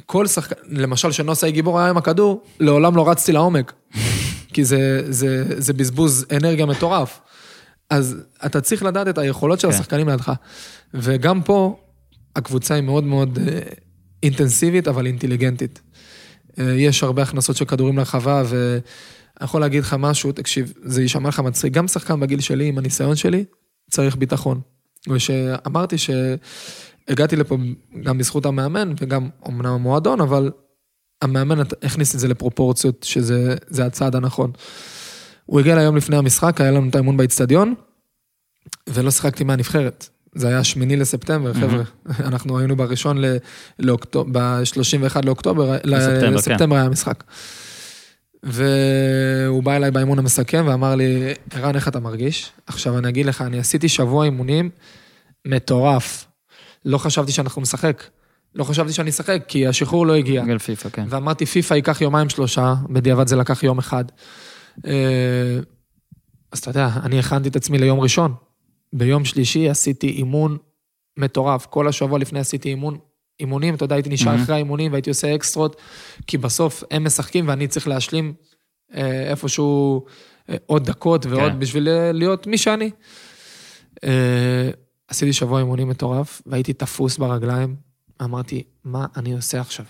כל שחקן, למשל, שנוסאי גיבור היה עם הכדור, לעולם לא רצתי לעומק. כי זה, זה, זה בזבוז אנרגיה מטורף. אז אתה צריך לדעת את היכולות של כן. השחקנים לידך. וגם פה, הקבוצה היא מאוד מאוד אה, אינטנסיבית, אבל אינטליגנטית. אה, יש הרבה הכנסות של כדורים לרחבה, ואני יכול להגיד לך משהו, תקשיב, זה יישמע לך מצחיק, גם שחקן בגיל שלי, עם הניסיון שלי, צריך ביטחון. ושאמרתי שהגעתי לפה גם בזכות המאמן, וגם אמנם המועדון, אבל המאמן הכניס את זה לפרופורציות, שזה זה הצעד הנכון. הוא הגיע ליום לפני המשחק, היה לנו את האימון באיצטדיון, ולא שיחקתי מהנבחרת. זה היה שמיני לספטמבר, חבר'ה. אנחנו היינו בראשון ל- לאוקטובר, ב-31 לאוקטובר, לספטמבר, כן. לספטמבר היה המשחק. והוא בא אליי באימון המסכם ואמר לי, ערן, איך אתה מרגיש? עכשיו אני אגיד לך, אני עשיתי שבוע אימונים מטורף. לא חשבתי שאנחנו נשחק. לא חשבתי שאני אשחק, כי השחרור לא הגיע. גל פיפא, כן. ואמרתי, פיפא ייקח יומיים שלושה, בדיעבד זה לקח יום אחד. אה, אז אתה יודע, אני הכנתי את עצמי ליום ראשון. ביום שלישי עשיתי אימון מטורף. כל השבוע לפני עשיתי אימון, אימונים, אתה יודע, הייתי נשאר מהמם. אחרי האימונים והייתי עושה אקסטרות, כי בסוף הם משחקים ואני צריך להשלים אה, איפשהו אה, עוד דקות ועוד כן. בשביל להיות מי שאני. אה, עשיתי שבוע אימונים מטורף, והייתי תפוס ברגליים. אמרתי, מה אני עושה עכשיו?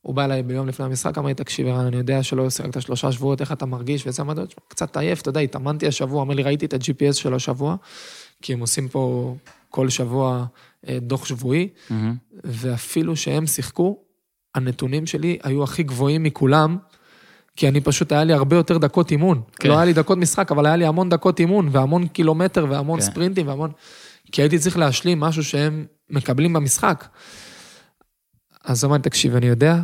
הוא בא אליי ביום לפני המשחק, אמר לי, תקשיב, ערן, אני יודע שלא שיחקת שלושה שבועות, איך אתה מרגיש? וזה אמרתי לו, "תשמע, קצת עייף, אתה יודע, התאמנתי השבוע, אמר לי, ראיתי את ה-GPS של השבוע, כי הם עושים פה כל שבוע אה, דוח שבועי, מהמם. ואפילו שהם שיחקו, הנתונים שלי היו הכי גבוהים מכולם, כי אני פשוט, היה לי הרבה יותר דקות אימון. כן. לא היה לי דקות משחק, אבל היה לי המון דקות אימון, והמון קילומטר, והמון כן. ספרינטים, והמון... כי הייתי צריך להשלים משהו שהם מקבלים במשחק. אז אמרתי, תקשיב, אני יודע,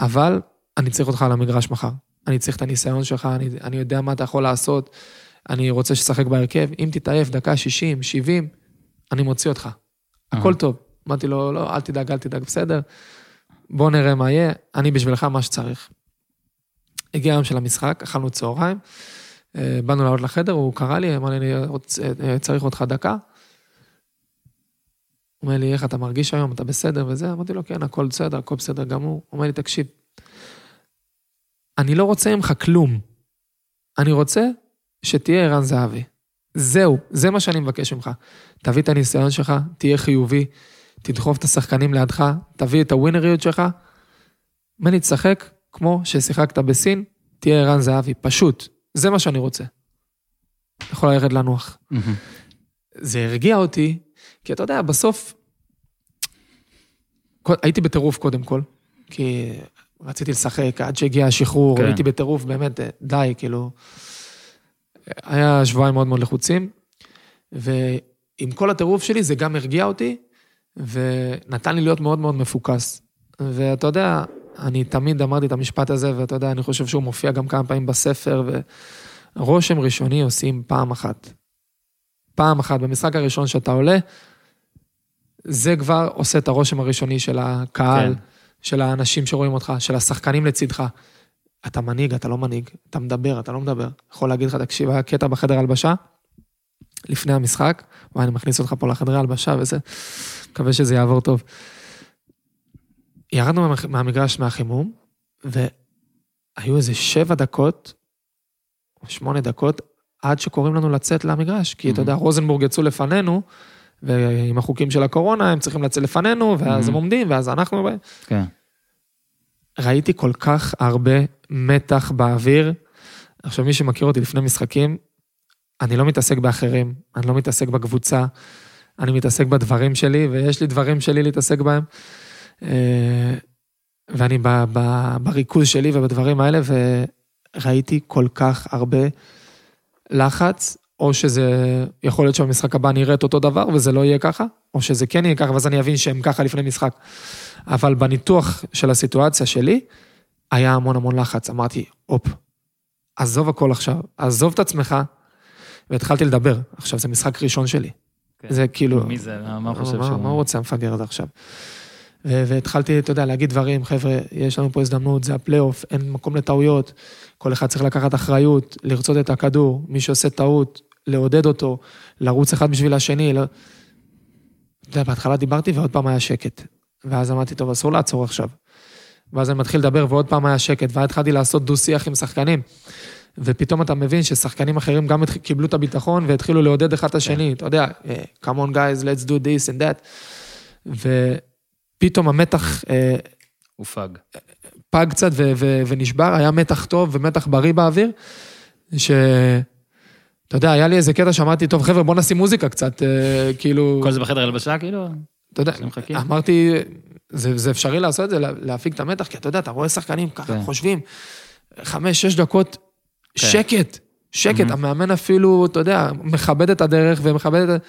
אבל אני צריך אותך על המגרש מחר. אני צריך את הניסיון שלך, אני, אני יודע מה אתה יכול לעשות, אני רוצה שתשחק בהרכב. אם תתעייף דקה 60, 70, אני מוציא אותך. הכל אהה. טוב. אמרתי לו, לא, אל תדאג, אל תדאג, בסדר. בוא נראה מה יהיה, אני בשבילך מה שצריך. הגיע היום של המשחק, אכלנו צהריים, אה, באנו לעלות לחדר, הוא קרא לי, אמר לי, אני רוצה, אה, צריך אותך דקה. אומר לי, איך אתה מרגיש היום, אתה בסדר וזה? אמרתי לו, כן, הכל בסדר, הכל בסדר גמור. הוא אומר לי, תקשיב, אני לא רוצה ממך כלום. אני רוצה שתהיה ערן זהבי. זהו, זה מה שאני מבקש ממך. תביא את הניסיון שלך, תהיה חיובי, תדחוף את השחקנים לידך, תביא את הווינריות שלך. אומר לי, תשחק כמו ששיחקת בסין, תהיה ערן זהבי, פשוט. זה מה שאני רוצה. יכול ללכת לנוח. זה הרגיע אותי, כי אתה יודע, בסוף... הייתי בטירוף קודם כל, כי רציתי לשחק עד שהגיע השחרור, כן. הייתי בטירוף, באמת, די, כאילו... היה שבועיים מאוד מאוד לחוצים, ועם כל הטירוף שלי זה גם הרגיע אותי, ונתן לי להיות מאוד מאוד מפוקס. ואתה יודע, אני תמיד אמרתי את המשפט הזה, ואתה יודע, אני חושב שהוא מופיע גם כמה פעמים בספר, ורושם ראשוני עושים פעם אחת. פעם אחת, במשחק הראשון שאתה עולה, זה כבר עושה את הרושם הראשוני של הקהל, כן. של האנשים שרואים אותך, של השחקנים לצדך. אתה מנהיג, אתה לא מנהיג, אתה מדבר, אתה לא מדבר. יכול להגיד לך, תקשיב, היה קטע בחדר הלבשה, לפני המשחק, וואי, אני מכניס אותך פה לחדרי הלבשה וזה, מקווה שזה יעבור טוב. ירדנו מהמגרש מהחימום, והיו איזה שבע דקות, או שמונה דקות, עד שקוראים לנו לצאת למגרש. כי אתה יודע, רוזנבורג יצאו לפנינו, ועם החוקים של הקורונה, הם צריכים לצאת לפנינו, ואז הם עומדים, ואז אנחנו... כן. ראיתי כל כך הרבה מתח באוויר. עכשיו, מי שמכיר אותי לפני משחקים, אני לא מתעסק באחרים, אני לא מתעסק בקבוצה, אני מתעסק בדברים שלי, ויש לי דברים שלי להתעסק בהם. אה, ואני ב, ב, בריכוז שלי ובדברים האלה, וראיתי כל כך הרבה לחץ, או שזה, יכול להיות שהמשחק הבא נראה את אותו דבר וזה לא יהיה ככה, או שזה כן יהיה ככה, ואז אני אבין שהם ככה לפני משחק. אבל בניתוח של הסיטואציה שלי, היה המון המון לחץ. אמרתי, הופ, עזוב הכל עכשיו, עזוב את עצמך, והתחלתי לדבר. עכשיו, זה משחק ראשון שלי. כן. זה כאילו... מי זה? מה הוא חושב שהוא... מה הוא רוצה המפגר הזה עכשיו? ו- והתחלתי, אתה יודע, להגיד דברים, חבר'ה, יש לנו פה הזדמנות, זה הפלייאוף, אין מקום לטעויות, כל אחד צריך לקחת אחריות, לרצות את הכדור, מי שעושה טעות, לעודד אותו, לרוץ אחד בשביל השני. לא... אתה יודע, בהתחלה דיברתי ועוד פעם היה שקט. ואז אמרתי, טוב, אסור לעצור עכשיו. ואז אני מתחיל לדבר ועוד פעם היה שקט, ואז התחלתי לעשות דו-שיח עם שחקנים. ופתאום אתה מבין ששחקנים אחרים גם קיבלו את הביטחון והתחילו לעודד אחד את השני, אתה יודע, אה, come on guys, let's do this and that. ופתאום המתח אה, הופג. פג קצת ו- ו- ונשבר, היה מתח טוב ומתח בריא באוויר, ש... אתה יודע, היה לי איזה קטע שאמרתי, טוב, חבר'ה, בוא נשים מוזיקה קצת, אה, כאילו... כל זה בחדר הלבשה, כאילו? אתה יודע? אמרתי, זה, זה אפשרי לעשות את זה, לה- להפיג את המתח, כי אתה יודע, אתה רואה שחקנים ככה, כן. חושבים, חמש, שש דקות, כן. שקט, שקט, המאמן אפילו, אתה יודע, מכבד את הדרך ומכבד את...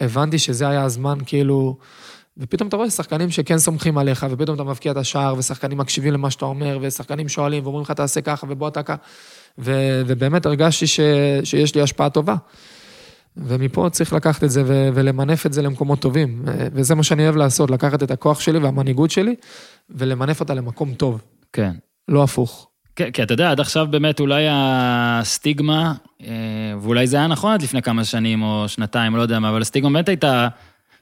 והבנתי שזה היה הזמן, כאילו... ופתאום אתה רואה שחקנים שכן סומכים עליך, ופתאום אתה מבקיע את השער, ושחקנים מקשיבים למה שאתה אומר, ושחקנים שואלים, ואומרים לך, תעשה ככה, ובוא אתה ככה. ו- ובאמת הרגשתי ש- שיש לי השפעה טובה. ומפה צריך לקחת את זה ו- ולמנף את זה למקומות טובים. וזה מה שאני אוהב לעשות, לקחת את הכוח שלי והמנהיגות שלי, ולמנף אותה למקום טוב, כן. לא הפוך. כן, כי אתה יודע, עד עכשיו באמת אולי הסטיגמה, אה, ואולי זה היה נכון עד לפני כמה שנים או שנתיים, לא יודע מה, אבל הסטיגמה באמת הייתה,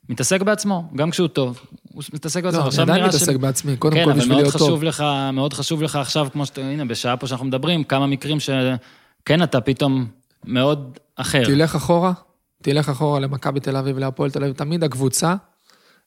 מתעסק בעצמו, גם כשהוא טוב, הוא מתעסק בעצמו. לא, אני עכשיו עדיין ש- מתעסק בעצמי, קודם כן, כל אבל בשביל להיות טוב. חשוב לך, מאוד חשוב לך עכשיו, כמו שאתה, הנה, בשעה פה שאנחנו מדברים, כמה מקרים שכן אתה פתאום מאוד אחר. תלך אחורה, תלך אחורה למכבי תל אביב, להפועל תל אביב, תמיד הקבוצה,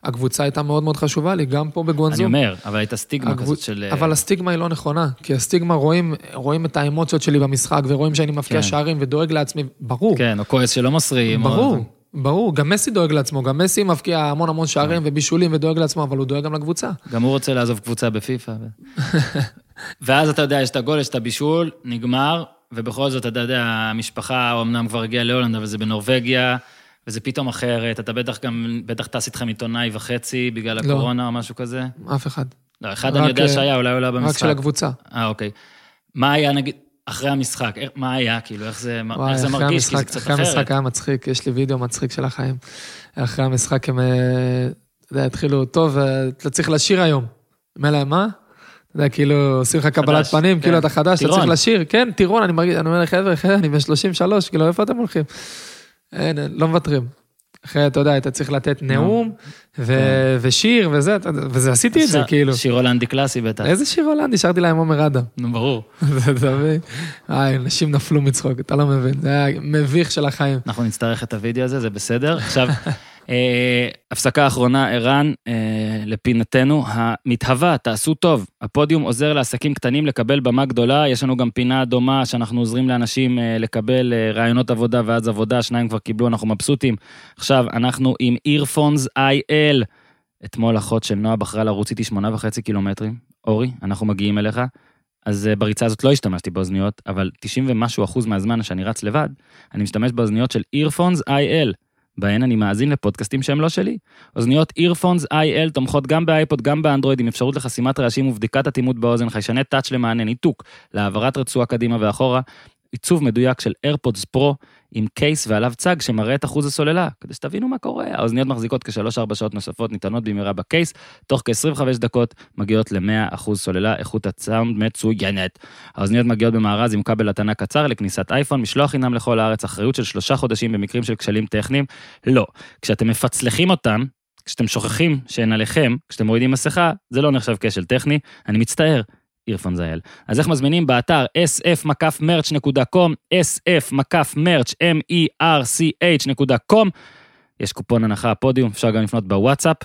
הקבוצה הייתה מאוד מאוד חשובה לי, גם פה בגואנזו. אני אומר, אבל הייתה סטיגמה הגבו- כזאת של... אבל הסטיגמה היא לא נכונה, כי הסטיגמה רואים, רואים את האמוציות שלי במשחק, ורואים שאני מבקיע כן. שערים ודואג לעצמי, ברור, כן, או כועס שלא מוסרים. או- ברור, גם מסי דואג לעצמו, גם מסי מבקיע המון המון שערים ובישולים ודואג לעצמו, אבל הוא דואג גם לקבוצה. גם הוא רוצה לעזוב קבוצה בפיפ"א. ואז אתה יודע, יש את הגול, יש את הבישול, נגמר, ובכל זאת, אתה יודע, המשפחה אמנם כבר הגיעה להולנד, אבל זה בנורבגיה, וזה פתאום אחרת, אתה בטח גם, בטח טס איתכם עיתונאי וחצי בגלל לא. הקורונה או משהו כזה. אף אחד. לא, אחד רק, אני יודע אה, שהיה, אולי הוא לא היה רק במשחק. של הקבוצה. אה, אוקיי. מה היה, נגיד, אחרי המשחק? איך- מה היה, כאילו, איך זה, וואי, איך זה אחרי מרגיש? כי זה המשחק- קצת אחרי אחרת. המשחק היה מצחיק, יש לי וידאו מצחיק של החיים. אחרי המשחק הם, אה, אתה יודע, התחילו, טוב, אה, אתה צריך לשיר היום. אומר להם, מה? אתה יודע, כאילו, עושים לך קבלת חדש, פנים, כן. כאילו אתה חדש, אתה טירון. צריך לשיר. כן, טירון, אני מרגיש, אני אומר, חבר'ה, חבר'ה, אני בן 33, כאילו, איפה אתם הולכים? אין, לא מוותרים. אחרי, אתה יודע, אתה צריך לתת נאום, ו- ושיר וזה, וזה עשיתי את זה, כאילו. שיר הולנדי קלאסי בטח. איזה שיר הולנדי? שרתי להם עומר אדם. נו, ברור. אתה מבין? איי, אנשים נפלו מצחוק, אתה לא מבין, זה היה מביך של החיים. אנחנו נצטרך את הוידאו הזה, זה בסדר. עכשיו, אה, הפסקה אחרונה, ערן, אה, לפינתנו המתהווה, תעשו טוב. הפודיום עוזר לעסקים קטנים לקבל במה גדולה, יש לנו גם פינה דומה שאנחנו עוזרים לאנשים אה, לקבל אה, רעיונות עבודה ואז עבודה, שניים כבר קיבלו, אנחנו מבסוטים. עכשיו, אנחנו עם Earphones IL. אתמול אחות של נועה בחרה לרוץ איתי שמונה וחצי קילומטרים. אורי, אנחנו מגיעים אליך. אז אה, בריצה הזאת לא השתמשתי באוזניות, אבל 90 ומשהו אחוז מהזמן שאני רץ לבד, אני משתמש באוזניות של Earphones IL, בהן אני מאזין לפודקאסטים שהם לא שלי. אוזניות Earphones IL תומכות גם באייפוד, גם באנדרואיד, עם אפשרות לחסימת רעשים ובדיקת אטימות באוזן, חיישני טאץ' למענה ניתוק, להעברת רצועה קדימה ואחורה, עיצוב מדויק של AirPods Pro עם קייס ועליו צג שמראה את אחוז הסוללה, כדי שתבינו מה קורה. האוזניות מחזיקות כשלוש-ארבע שעות נוספות, ניתנות במהרה בקייס, תוך כ-25 דקות מגיעות ל-100% סוללה, איכות הסאונד מצוינת. האוזניות מגיעות במארז עם כבל התנה קצר לכניסת אייפון, משלוח חינם לכל הארץ, אחריות של שלושה חודשים במקרים של כשלים טכניים. לא, כשאתם מפצלחים אותם, כשאתם שוכחים שהן עליכם, כשאתם מורידים מסכה, זה לא נחשב כשל טכני, אני מצטער. אירפון זייל. אז איך מזמינים? באתר sf-merch.com, sf-merch, m-e-r-c-h.com. יש קופון הנחה פודיום, אפשר גם לפנות בוואטסאפ.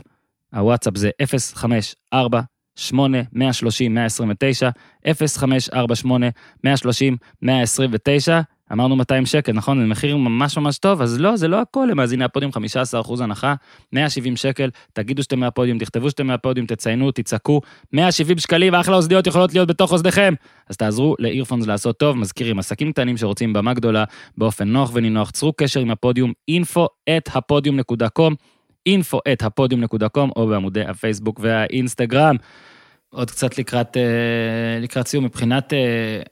הוואטסאפ זה 054 8 130 129 0548 130 129 אמרנו 200 שקל, נכון? זה מחיר ממש ממש טוב, אז לא, זה לא הכל למאזיני הפודיום, 15% הנחה, 170 שקל, תגידו שאתם מהפודיום, תכתבו שאתם מהפודיום, תציינו, תצעקו, 170 שקלים, אחלה אוזניות יכולות להיות בתוך אוזניכם. אז תעזרו לאירפונס לעשות טוב, מזכירים, עסקים קטנים שרוצים במה גדולה, באופן נוח ונינוח, צרו קשר עם הפודיום, info at הפודיום.com, info at הפודיום.com, או בעמודי הפייסבוק והאינסטגרם. עוד קצת לקראת, אה, לקראת סיום, מבחינת אה,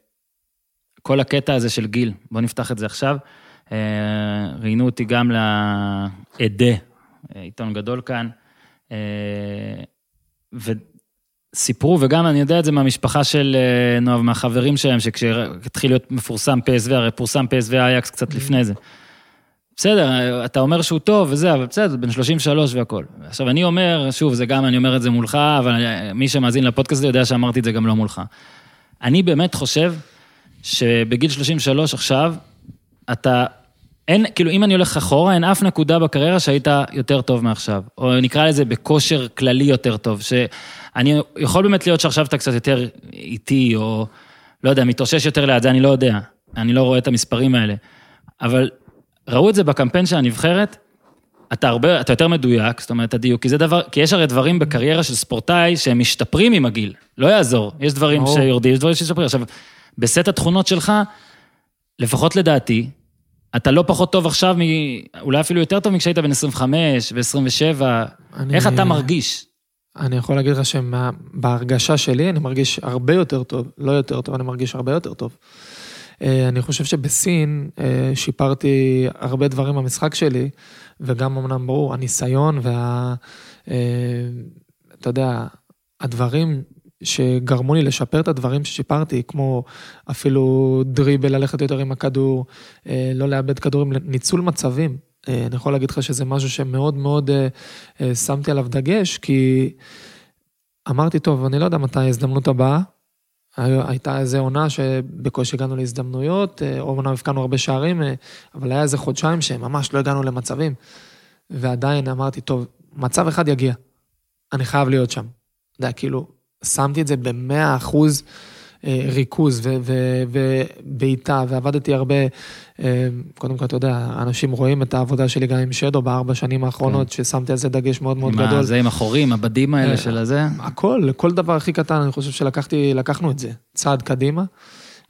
כל הקטע הזה של גיל, בואו נפתח את זה עכשיו. אה, ראיינו אותי גם לעדה, אה, עיתון גדול כאן, אה, וסיפרו, וגם אני יודע את זה מהמשפחה של נועם, מהחברים שלהם, שכשהתחיל להיות מפורסם PSV, הרי פורסם PSV אייקס קצת לפני זה. בסדר, אתה אומר שהוא טוב וזה, אבל בסדר, בן 33 והכל. עכשיו, אני אומר, שוב, זה גם, אני אומר את זה מולך, אבל מי שמאזין לפודקאסט יודע שאמרתי את זה גם לא מולך. אני באמת חושב שבגיל 33 עכשיו, אתה, אין, כאילו, אם אני הולך אחורה, אין אף נקודה בקריירה שהיית יותר טוב מעכשיו. או נקרא לזה בכושר כללי יותר טוב. שאני, יכול באמת להיות שעכשיו אתה קצת יותר איטי, או לא יודע, מתאושש יותר ליד זה, אני לא יודע. אני לא רואה את המספרים האלה. אבל ראו את זה בקמפיין של הנבחרת, אתה הרבה, אתה יותר מדויק, זאת אומרת, הדיוק, כי זה דבר, כי יש הרי דברים בקריירה של ספורטאי שהם משתפרים עם הגיל, לא יעזור, יש דברים. שיורדים, יש דברים שמשתפרים. עכשיו, בסט התכונות שלך, לפחות לדעתי, אתה לא פחות טוב עכשיו, מ... אולי אפילו יותר טוב מכשהיית בן 25 ו-27, אני- איך אתה מרגיש? אני יכול להגיד לך שבהרגשה שלי אני מרגיש הרבה יותר טוב, לא יותר טוב, אני מרגיש הרבה יותר טוב. אה, אני חושב שבסין אה, שיפרתי הרבה דברים במשחק שלי, וגם אמנם ברור, הניסיון וה... אה, אתה יודע, הדברים שגרמו לי לשפר את הדברים ששיפרתי, כמו אפילו דריבל, ללכת יותר עם הכדור, אה, לא לאבד כדורים, ניצול מצבים. אה, אני יכול להגיד לך שזה משהו שמאוד מאוד אה, שמתי עליו דגש, כי אמרתי, טוב, אני לא יודע מתי ההזדמנות הבאה. הי- הייתה איזו עונה שבקושי הגענו להזדמנויות, אומנם הבקענו הרבה שערים, אבל היה איזה חודשיים שממש לא הגענו למצבים. ועדיין אמרתי, טוב, מצב אחד יגיע, אני חייב להיות שם. אתה יודע, כאילו, שמתי את זה במאה אחוז אה, ריכוז ובעיטה, ועבדתי הרבה, אה, קודם כל, אתה יודע, אנשים רואים את העבודה שלי גם עם שדו בארבע שנים האחרונות, ששמתי על זה דגש מאוד מאוד גדול. זה עם החורים, הבדים האלה אה, של הזה? הכל, כל דבר הכי קטן, אני חושב שלקחתי, לקחנו את זה צעד קדימה,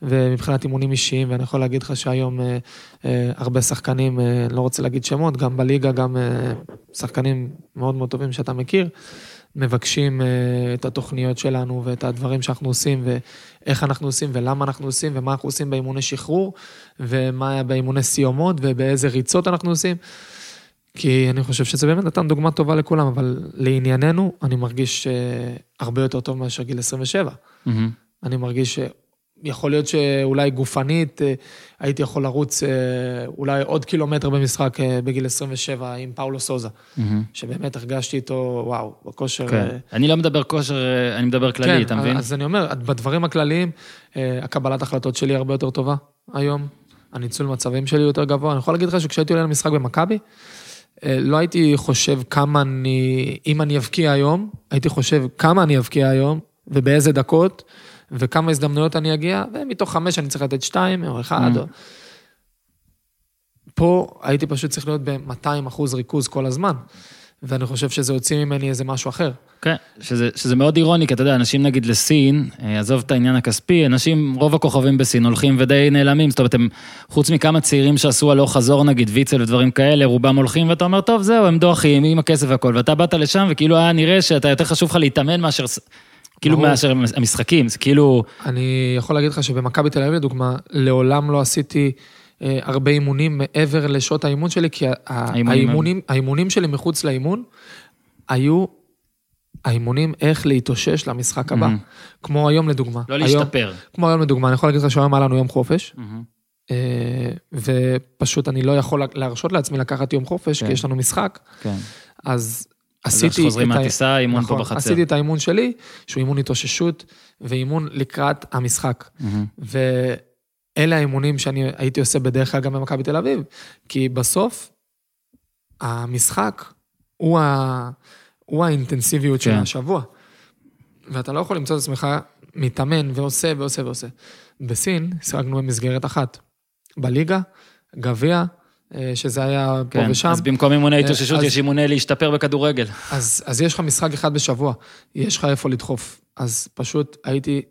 ומבחינת אימונים אישיים, ואני יכול להגיד לך שהיום אה, אה, הרבה שחקנים, אה, לא רוצה להגיד שמות, גם בליגה, גם אה, שחקנים מאוד מאוד טובים שאתה מכיר, מבקשים אה, את התוכניות שלנו ואת הדברים שאנחנו עושים, ואיך אנחנו עושים, ולמה אנחנו עושים, ומה אנחנו עושים באימוני שחרור, ומה היה באימוני סיומות, ובאיזה ריצות אנחנו עושים. כי אני חושב שזה באמת נתן דוגמה טובה לכולם, אבל לענייננו, אני מרגיש אה, הרבה יותר טוב מאשר גיל 27. מהמם. אני מרגיש שיכול להיות שאולי גופנית אה, הייתי יכול לרוץ אה, אולי עוד קילומטר במשחק אה, בגיל 27 עם פאולו סוזה, מהמם. שבאמת הרגשתי איתו, וואו, בכושר... כן. אני לא מדבר כושר, אני מדבר כללי, אתה מבין? אז אני אומר, בדברים הכלליים, הקבלת החלטות שלי הרבה יותר טובה היום, הניצול מצבים שלי יותר גבוה. אני יכול להגיד לך שכשהייתי עולה למשחק במכבי, לא הייתי חושב כמה אני, אם אני אבקיע היום, הייתי חושב כמה אני אבקיע היום, ובאיזה דקות, וכמה הזדמנויות אני אגיע, ומתוך חמש אני צריך לתת שתיים או אחד. Mm. או... פה הייתי פשוט צריך להיות ב-200 אחוז ריכוז כל הזמן, ואני חושב שזה הוציא ממני איזה משהו אחר. כן, שזה, שזה מאוד אירוני, כי אתה יודע, אנשים נגיד לסין, אה, עזוב את העניין הכספי, אנשים, רוב הכוכבים בסין הולכים ודי נעלמים, זאת אומרת, הם, חוץ מכמה צעירים שעשו הלוך חזור, נגיד ויצל ודברים כאלה, רובם הולכים, ואתה אומר, טוב, זהו, הם דוחים עם הכסף והכל, ואתה באת לשם, וכאילו היה נראה שאתה יותר חשוב לך להתאמן מאשר, כאילו. מאשר המשחקים, זה כאילו, אני יכול להגיד לך שבמכבי תל אביב, לדוגמה, לעולם לא עשיתי אה, הרבה אימונים מעבר לשעות האימון שלי, כי האימונים האימונים, שלי מחוץ לאימון היו האימונים איך להתאושש למשחק הבא. Mhm. כמו היום לדוגמה. לא היום- להשתפר. כמו היום לדוגמה, אני יכול להגיד לך שהיום היה לנו יום חופש. אה, ופשוט אני לא יכול להרשות לעצמי לקחת יום חופש, כן. כי יש לנו משחק, כן. אז עשיתי... את ה- מהטיסה, אימון פה נכון, בחצר. עשיתי את האימון שלי, שהוא אימון התאוששות, ואימון לקראת המשחק. מהמם. ואלה האימונים שאני הייתי עושה בדרך כלל גם במכבי תל אביב, כי בסוף, המשחק הוא, ה... הוא האינטנסיביות של כן. השבוע. ואתה לא יכול למצוא את עצמך מתאמן ועושה ועושה ועושה. בסין שיחקנו במסגרת אחת. בליגה, גביע, שזה היה פה כן, ושם. אז במקום אימוני התאוששות, אז- יש אימוני להשתפר בכדורגל. אז, אז יש לך משחק אחד בשבוע, יש לך איפה לדחוף. אז פשוט הייתי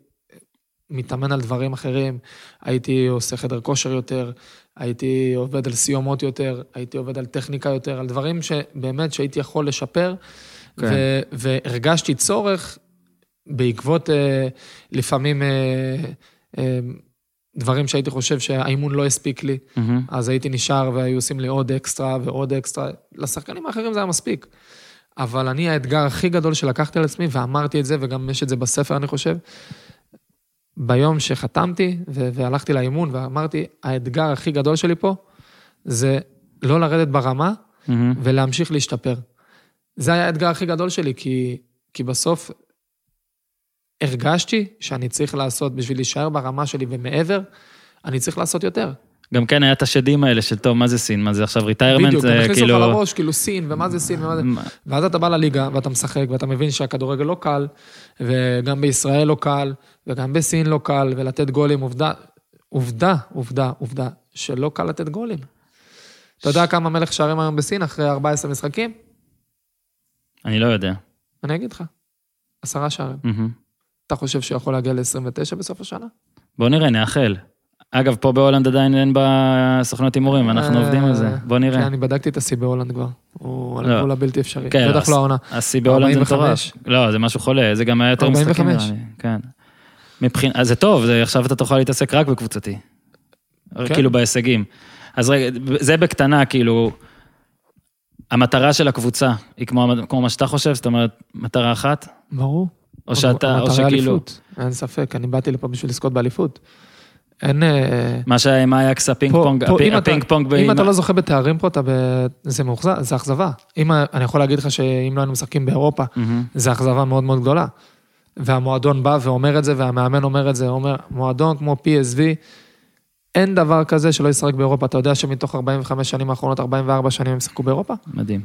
מתאמן על דברים אחרים, הייתי עושה חדר כושר יותר, הייתי עובד על סיומות יותר, הייתי עובד על טכניקה יותר, על דברים שבאמת שהייתי יכול לשפר, כן. ו- והרגשתי צורך בעקבות אה, לפעמים אה, אה, דברים שהייתי חושב שהאימון לא הספיק לי, מהמם. אז הייתי נשאר והיו עושים לי עוד אקסטרה ועוד אקסטרה. לשחקנים האחרים זה היה מספיק. אבל אני, האתגר הכי גדול שלקחתי על עצמי, ואמרתי את זה, וגם יש את זה בספר, אני חושב, ביום שחתמתי והלכתי לאימון ואמרתי, האתגר הכי גדול שלי פה, זה לא לרדת ברמה מהמם. ולהמשיך להשתפר. זה היה האתגר הכי גדול שלי, כי, כי בסוף הרגשתי שאני צריך לעשות, בשביל להישאר ברמה שלי ומעבר, אני צריך לעשות יותר. גם כן היה את השדים האלה של טוב, מה זה סין? מה זה עכשיו retirement? בדיוק, זה הכניסו כאילו... לך לראש, כאילו סין, ומה זה סין, ומה זה... ואז אתה בא לליגה, ואתה משחק, ואתה מבין שהכדורגל לא קל, וגם בישראל לא קל, וגם בסין לא קל, ולתת גולים, עובדה, עובדה, עובדה, עובדה, שלא קל לתת גולים. אתה יודע כמה מלך שערים היום בסין אחרי 14 משחקים? אני לא יודע. אני אגיד לך, עשרה שערים. אתה חושב שהוא יכול להגיע ל-29 בסוף השנה? בוא נראה, נאחל. אגב, פה בהולנד עדיין אין בסוכנות הימורים, אנחנו אה, עובדים על זה. בוא כן, נראה. אני בדקתי את השיא בהולנד כבר. הוא על לא. הגבול הבלתי אפשרי. כן, בטח לא העונה. השיא בהולנד זה 45. מטורף. לא, זה משהו חולה, זה גם היה יותר משחקים 45. נראה לי. כן. מבחינת, אז זה טוב, עכשיו אתה תוכל להתעסק רק בקבוצתי. כן. כאילו בהישגים. אז רגע, זה בקטנה, כאילו, המטרה של הקבוצה היא כמו מה שאתה חושב, זאת אומרת, מטרה אחת? ברור. או שאתה, או שכאילו, אליפות, אין ספק, אני באתי לפה בשביל לזכות באליפות. אין... אה, מה שהיה עם אייקס, הפינג פונג, הפינג אם פונג, אם באמא- אתה לא זוכה בתארים פה, אתה ב... זה מאוכזב, זה אכזבה. אם אני יכול להגיד לך שאם לא היינו משחקים באירופה. זה אכזבה מאוד מאוד גדולה. והמועדון בא ואומר את זה, והמאמן אומר את זה, אומר, מועדון כמו PSV, אין דבר כזה שלא ישחק באירופה. אתה יודע שמתוך 45 שנים האחרונות, 44 שנים הם שיחקו באירופה? מדהים.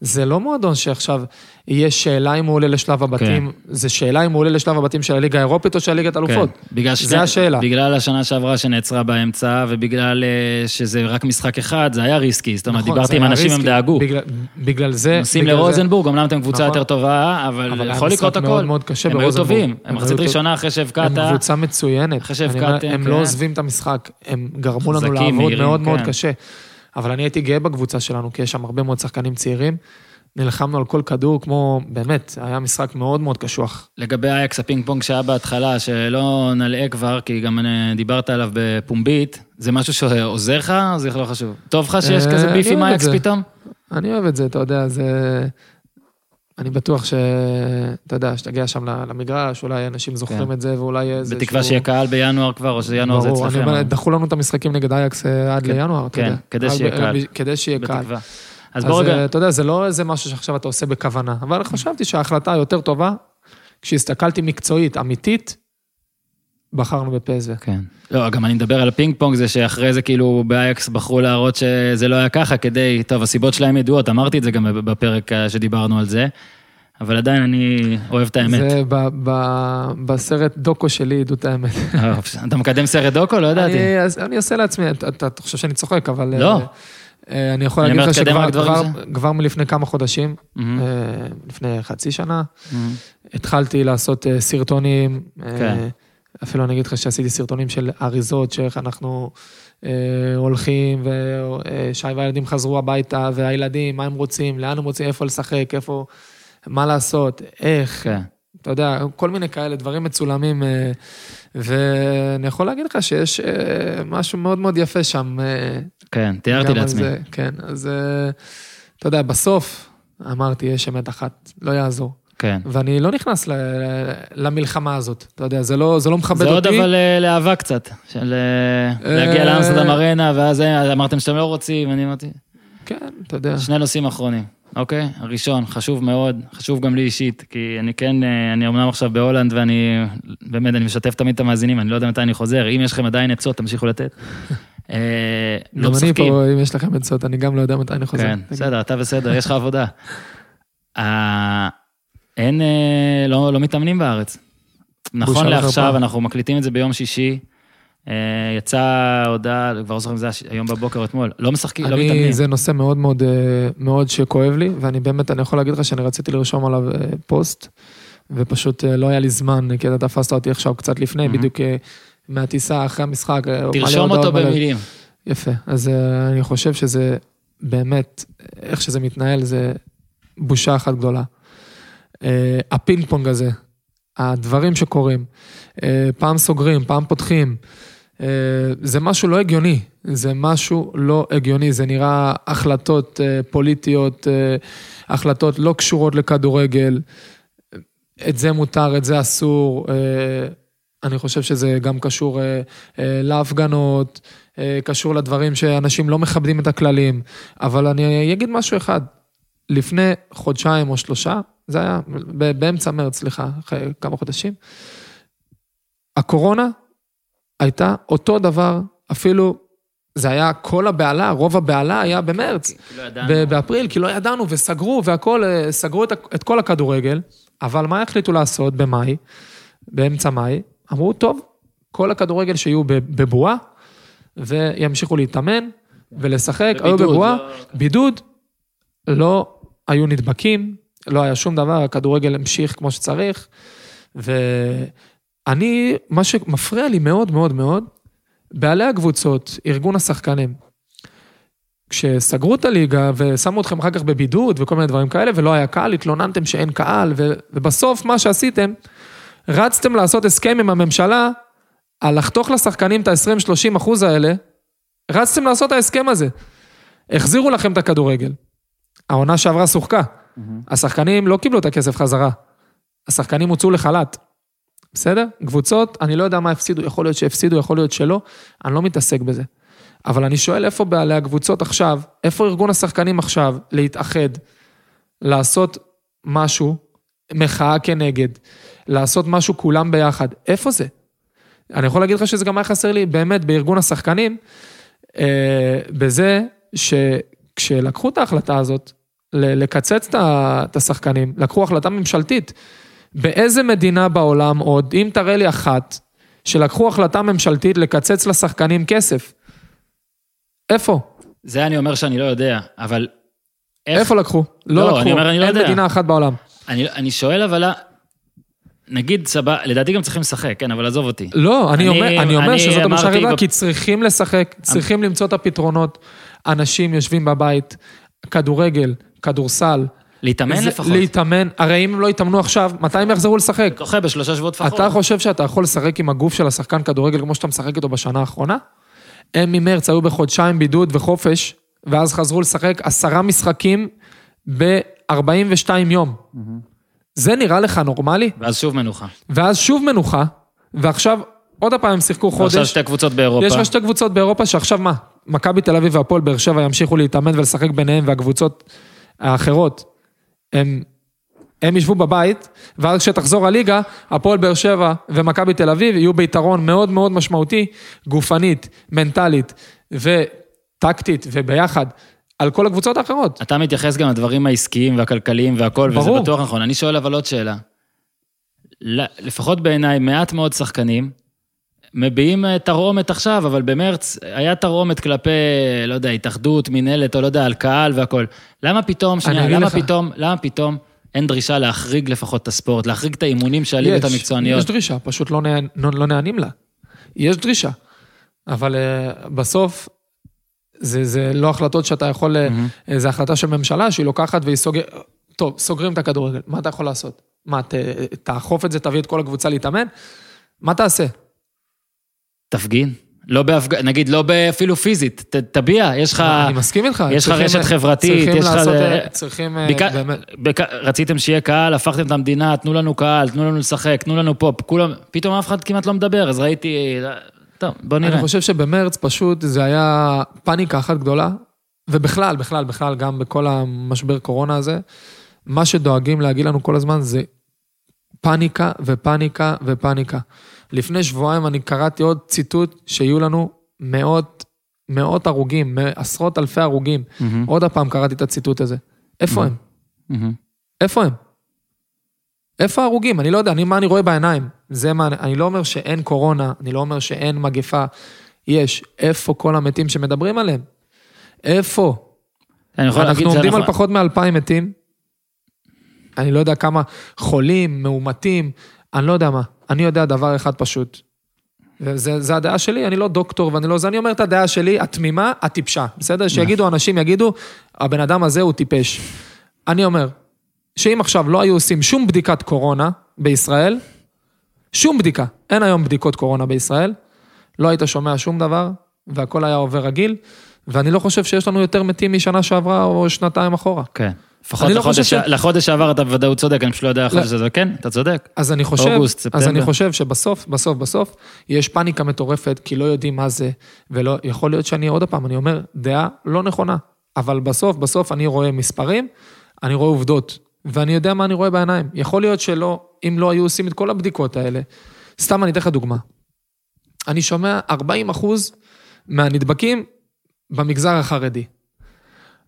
זה לא מועדון שעכשיו יהיה שאלה אם הוא עולה לשלב הבתים, זה שאלה אם הוא עולה לשלב הבתים של הליגה האירופית או של הליגת אלופות. כן, זה השאלה. בגלל השנה שעברה שנעצרה באמצע, ובגלל אה, שזה רק משחק אחד, זה היה ריסקי. זאת אומרת, נכון, דיברתי עם אנשים, הם ריסקי. דאגו. בגלל, בגלל זה... נוסעים לרוזנבורג, אמנם אתם קבוצה נכון. יותר טובה, אבל אבל יכול לקרות הכל. מאוד מאוד קשה הם היו. טובים, הם הם מחצית ראשונה אחרי שהבקעת, הם קבוצה מצוינת. אחרי שהבקעתם, הם כן. לא עוזבים את המשחק, הם גרמו לנו לעבוד מאוד מאוד כן. קשה. אבל אני הייתי גאה בקבוצה שלנו, כי יש שם הרבה מאוד שחקנים צעירים. נלחמנו על כל כדור, כמו, באמת, היה משחק מאוד מאוד קשוח. לגבי אייקס הפינג פונג שהיה בהתחלה, שלא נלאה כבר, כי גם אה, דיברת עליו בפומבית, זה משהו שעוזר לך, או זה לא חשוב? טוב לך שיש אה, כזה מיני beef עם אייקס. פתאום? אני אוהב את זה, אתה יודע, זה... אני בטוח ש... אתה יודע, שתגיע שם למגרש, אולי אנשים זוכרים כן. את זה, ואולי איזה... בתקווה שיהיה קהל בינואר כבר, או שינואר זה ברור, אצלכם. אני אומר, אבל- דחו לנו את המשחקים נגד אייקס אה, עד כן, לינואר, אתה כן, יודע. כדי רק שיהיה קהל. כדי שיהיה קהל. בתקווה. אז בוא רגע, אה, אתה יודע, זה לא איזה משהו שעכשיו אתה עושה בכוונה, אבל חשבתי שההחלטה היותר טובה, כשהסתכלתי מקצועית, אמיתית, בחרנו בפסו. כן. לא, גם אני מדבר על הפינג פונג, זה שאחרי זה כאילו באייקס בחרו להראות שזה לא היה ככה כדי, טוב, הסיבות שלהם ידועות, אמרתי את זה גם בפרק אה, שדיברנו על זה, אבל עדיין אני אוהב את האמת. זה ב- ב- בסרט דוקו שלי, עדות האמת. אה, אתה מקדם סרט דוקו? לא ידעתי. אני, אני עושה לעצמי, אתה, אתה, אתה חושב שאני צוחק, אבל... לא. אה, אני יכול אני להגיד לך שכבר כבר, כבר מלפני כמה חודשים, אה, לפני חצי שנה, מהמם. התחלתי לעשות סרטונים, כן. אפילו אני אגיד לך שעשיתי סרטונים של אריזות, שאיך אנחנו אה, הולכים, ושי והילדים חזרו הביתה, והילדים, מה הם רוצים, לאן הם רוצים, איפה לשחק, איפה, מה לעשות, איך, כן. אתה יודע, כל מיני כאלה דברים מצולמים, אה, ואני יכול להגיד לך שיש אה, משהו מאוד מאוד יפה שם. אה, כן, תיארתי לעצמי. זה, כן, אז אה, אתה יודע, בסוף אמרתי, יש אמת אחת, לא יעזור. כן. ואני לא נכנס ל- למלחמה הזאת, אתה יודע, זה לא, זה לא מכבד זה עוד אותי. אבל אה, לאהבה קצת, של אה, להגיע אה, לאמסטרדם ארנה, ואז אמרתם שאתם לא רוצים, אני אמרתי, כן, אתה יודע. שני נושאים אחרונים, אוקיי? הראשון, חשוב מאוד, חשוב גם לי אישית, כי אני כן, אני אמנם עכשיו בהולנד, ואני, באמת, אני משתף תמיד את המאזינים, אני לא יודע מתי אני חוזר, אם יש לכם עדיין עצות, תמשיכו לתת. לא גם אני משחקים. פה, אם יש לכם עצות, אני גם לא יודע מתי אני חוזר. כן, בסדר, אתה בסדר, יש לך עבודה. אין, אה, לא לא מתאמנים בארץ. נכון לעכשיו. אנחנו מקליטים את זה ביום שישי. אה, יצאה הודעה, כבר לא זוכר אם זה היום בבוקר או אתמול, לא משחקים, לא מתאמנים. זה נושא מאוד מאוד, אה, מאוד שכואב לי, ואני באמת, אני יכול להגיד לך שאני רציתי לרשום עליו פוסט, ופשוט לא היה לי זמן, כי אתה תפסת אותי עכשיו קצת לפני, מהמם. בדיוק מהטיסה אחרי המשחק. תרשום אותו במילים. יפה, אז אני חושב שזה באמת, איך שזה מתנהל, זה בושה אחת גדולה. אה, הפינג פונג הזה, הדברים שקורים, אה, פעם סוגרים, פעם פותחים, אה, זה משהו לא הגיוני, זה משהו לא הגיוני, זה נראה החלטות פוליטיות, החלטות לא קשורות לכדורגל, את זה מותר, את זה אסור, אני חושב שזה גם קשור להפגנות, קשור לדברים שאנשים לא מכבדים את הכללים, אבל אני אגיד משהו אחד, לפני חודשיים או שלושה, זה היה באמצע מרץ, סליחה, אחרי כמה חודשים, הקורונה הייתה אותו דבר, אפילו זה היה כל הבהלה, רוב הבהלה היה במרץ, לא ידענו. באפריל, כי לא ידענו וסגרו והכל, אה, סגרו את, את כל הכדורגל, אבל מה החליטו לעשות במאי, באמצע מאי? אמרו, טוב, כל הכדורגל שיהיו בבועה, וימשיכו להתאמן ולשחק, היו בבועה, לא- בידוד, לא היו נדבקים, לא היה שום דבר, הכדורגל המשיך כמו שצריך, ואני, מה שמפריע לי מאוד מאוד מאוד, בעלי הקבוצות, ארגון השחקנים, כשסגרו את הליגה ושמו אתכם אחר כך בבידוד וכל מיני דברים כאלה, ולא היה קהל, התלוננתם שאין קהל, ו- ובסוף מה שעשיתם, רצתם לעשות הסכם עם הממשלה על לחתוך לשחקנים את ה-20-30 אחוז האלה, רצתם לעשות את ההסכם הזה. החזירו לכם את הכדורגל. העונה שעברה שוחקה. השחקנים לא קיבלו את הכסף חזרה. השחקנים הוצאו לחל"ת. בסדר? קבוצות, אני לא יודע מה הפסידו, יכול להיות שהפסידו, יכול להיות שלא, אני לא מתעסק בזה. אבל אני שואל איפה בעלי הקבוצות עכשיו, איפה ארגון השחקנים עכשיו להתאחד, לעשות משהו, מחאה כנגד, לעשות משהו כולם ביחד, איפה זה? אני יכול להגיד לך שזה גם היה חסר לי באמת בארגון השחקנים, אה, בזה שכשלקחו את ההחלטה הזאת, לקצץ את השחקנים, לקחו החלטה ממשלתית. באיזה מדינה בעולם עוד, אם תראה לי אחת, שלקחו החלטה ממשלתית לקצץ לשחקנים כסף? איפה? זה אני אומר שאני לא יודע, אבל... איך- איפה לקחו? לא, לא לקחו. אני אומר, אני לא אין יודע. מדינה אחת בעולם. אני, אני שואל אבל, נגיד סבבה, לדעתי גם צריכים לשחק, כן, אבל עזוב אותי. לא, אני אני- אומר, אני אומר אני שזאת אמרתי הגדולה, בפ- כי צריכים לשחק, צריכים למצוא את הפתרונות. אנשים יושבים בבית, כדורגל, כדורסל. להתאמן זה- לפחות. להתאמן, הרי אם הם לא יתאמנו עכשיו, מתי הם יחזרו לשחק? דוחה בשלושה שבועות לפחות. אתה חושב שאתה יכול לשחק עם הגוף של השחקן כדורגל כמו שאתה משחק איתו בשנה האחרונה? הם ממרץ היו בחודשיים בידוד וחופש, ואז חזרו לשחק עשרה משחקים ב-42 יום. זה נראה לך נורמלי? ואז שוב מנוחה. ואז שוב מנוחה, ועכשיו עוד הפעם הם שיחקו ועכשיו חודש. שתי קבוצות באירופה. יש לך שתי קבוצות באירופה שעכשיו מה? מכבי תל אביב והפועל באר שבע ימשיכו להתאמן ולשחק ביניהם, והקבוצות האחרות, הם, הם ישבו בבית, ואז כשתחזור הליגה, הפועל באר שבע ומכבי תל אביב יהיו ביתרון מאוד מאוד משמעותי, גופנית, מנטלית וטקטית וביחד, על כל הקבוצות האחרות. אתה מתייחס גם לדברים העסקיים והכלכליים והכל, וזה ברור. בטוח נכון. אני שואל אבל עוד שאלה. לפחות בעיניי, מעט מאוד שחקנים מביעים אה, תרעומת עכשיו, אבל במרץ היה תרעומת כלפי, לא יודע, התאחדות, מנהלת, או לא יודע, על קהל והכל. למה פתאום, שנייה, למה לך. פתאום, למה פתאום אין דרישה להחריג לפחות את הספורט, להחריג את האימונים של הליגות יש, המקצועניות? יש דרישה, פשוט לא, נע, לא, לא נענים לה. יש דרישה, אבל uh, בסוף זה, זה לא החלטות שאתה יכול, mm-hmm. זה החלטה של ממשלה שהיא לוקחת והיא סוגרת, טוב, סוגרים את הכדורגל, מה אתה יכול לעשות? מה, ת, תאכוף את זה, תביא את כל הקבוצה להתאמן? מה תעשה? תפגין? לא בהפגנה, נגיד, לא אפילו פיזית, ת- תביע, יש לך... אני מסכים איתך. יש לך צריכים- רשת חברתית, צריכים יש לך... לעשות, אה, צריכים אה, ביקע- באמת... בק- רציתם שיהיה קהל, הפכתם את המדינה, תנו לנו קהל, תנו לנו לשחק, תנו לנו פופ, כולם, פתאום אף אחד כמעט לא מדבר, אז ראיתי... טוב, בוא נראה. אני חושב שבמרץ פשוט זה היה פאניקה אחת גדולה, ובכלל, בכלל, בכלל, גם בכל המשבר קורונה הזה, מה שדואגים להגיד לנו כל הזמן זה פאניקה ופאניקה ופאניקה. לפני שבועיים אני קראתי עוד ציטוט שיהיו לנו מאות, מאות הרוגים, עשרות אלפי הרוגים. מהמם, עוד הפעם קראתי את הציטוט הזה. איפה הם? מהמם. איפה הם? איפה ההרוגים? אני לא יודע, אני, מה אני רואה בעיניים? זה מה, אני לא אומר שאין קורונה, אני לא אומר שאין מגפה. יש. איפה כל המתים שמדברים עליהם? איפה? אני יכול להגיד אנחנו עומדים על שאנחנו... פחות מאלפיים מתים. אני לא יודע כמה חולים, מאומתים, אני לא יודע מה. אני יודע דבר אחד פשוט. וזה זה הדעה שלי, אני לא דוקטור ואני לא זה, אני אומר את הדעה שלי, התמימה, הטיפשה. בסדר? שיגידו, אנשים יגידו, הבן אדם הזה הוא טיפש. אני אומר, שאם עכשיו לא היו עושים שום בדיקת קורונה בישראל, שום בדיקה, אין היום בדיקות קורונה בישראל, לא היית שומע שום דבר, והכל היה עובר רגיל, ואני לא חושב שיש לנו יותר מתים משנה שעברה או שנתיים אחורה. כן. לפחות לא לחודש, חושב ש- לחודש שעבר אתה בוודאות צודק, אני פשוט לא יודע איך לא. שזה, כן, אתה צודק. אז אני חושב, אוגוסט, אז ספטמבר. אני חושב שבסוף, בסוף, בסוף, יש פאניקה מטורפת, כי לא יודעים מה זה, ולא, יכול להיות שאני, עוד פעם, אני אומר, דעה לא נכונה, אבל בסוף, בסוף אני רואה מספרים, אני רואה עובדות, ואני יודע מה אני רואה בעיניים. יכול להיות שלא, אם לא היו עושים את כל הבדיקות האלה, סתם אני אתן לך דוגמה. אני שומע 40 אחוז מהנדבקים במגזר החרדי.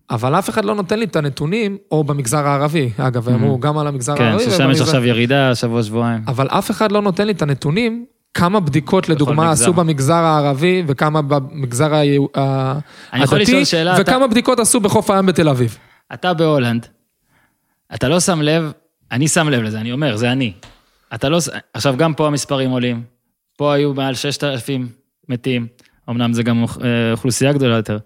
אבל אף אחד לא נותן לי את הנתונים, או במגזר הערבי, אגב, אמרו גם על המגזר כן, הערבי. ששם יש עכשיו ירידה, שבוע, שבועיים. אבל אף אחד לא נותן לי את הנתונים, כמה בדיקות לדוגמה מגזר. עשו במגזר הערבי, וכמה במגזר הדתי, שאלה, אתה- וכמה בדיקות עשו בחוף הים בתל אביב. אתה בהולנד, אתה לא שם לב, אני שם לב לזה, אני אומר, זה אני. אתה לא, עכשיו גם פה המספרים עולים, פה היו מעל 6,000 מתים, אמנם זה גם אה, אוכלוסייה גדולה יותר.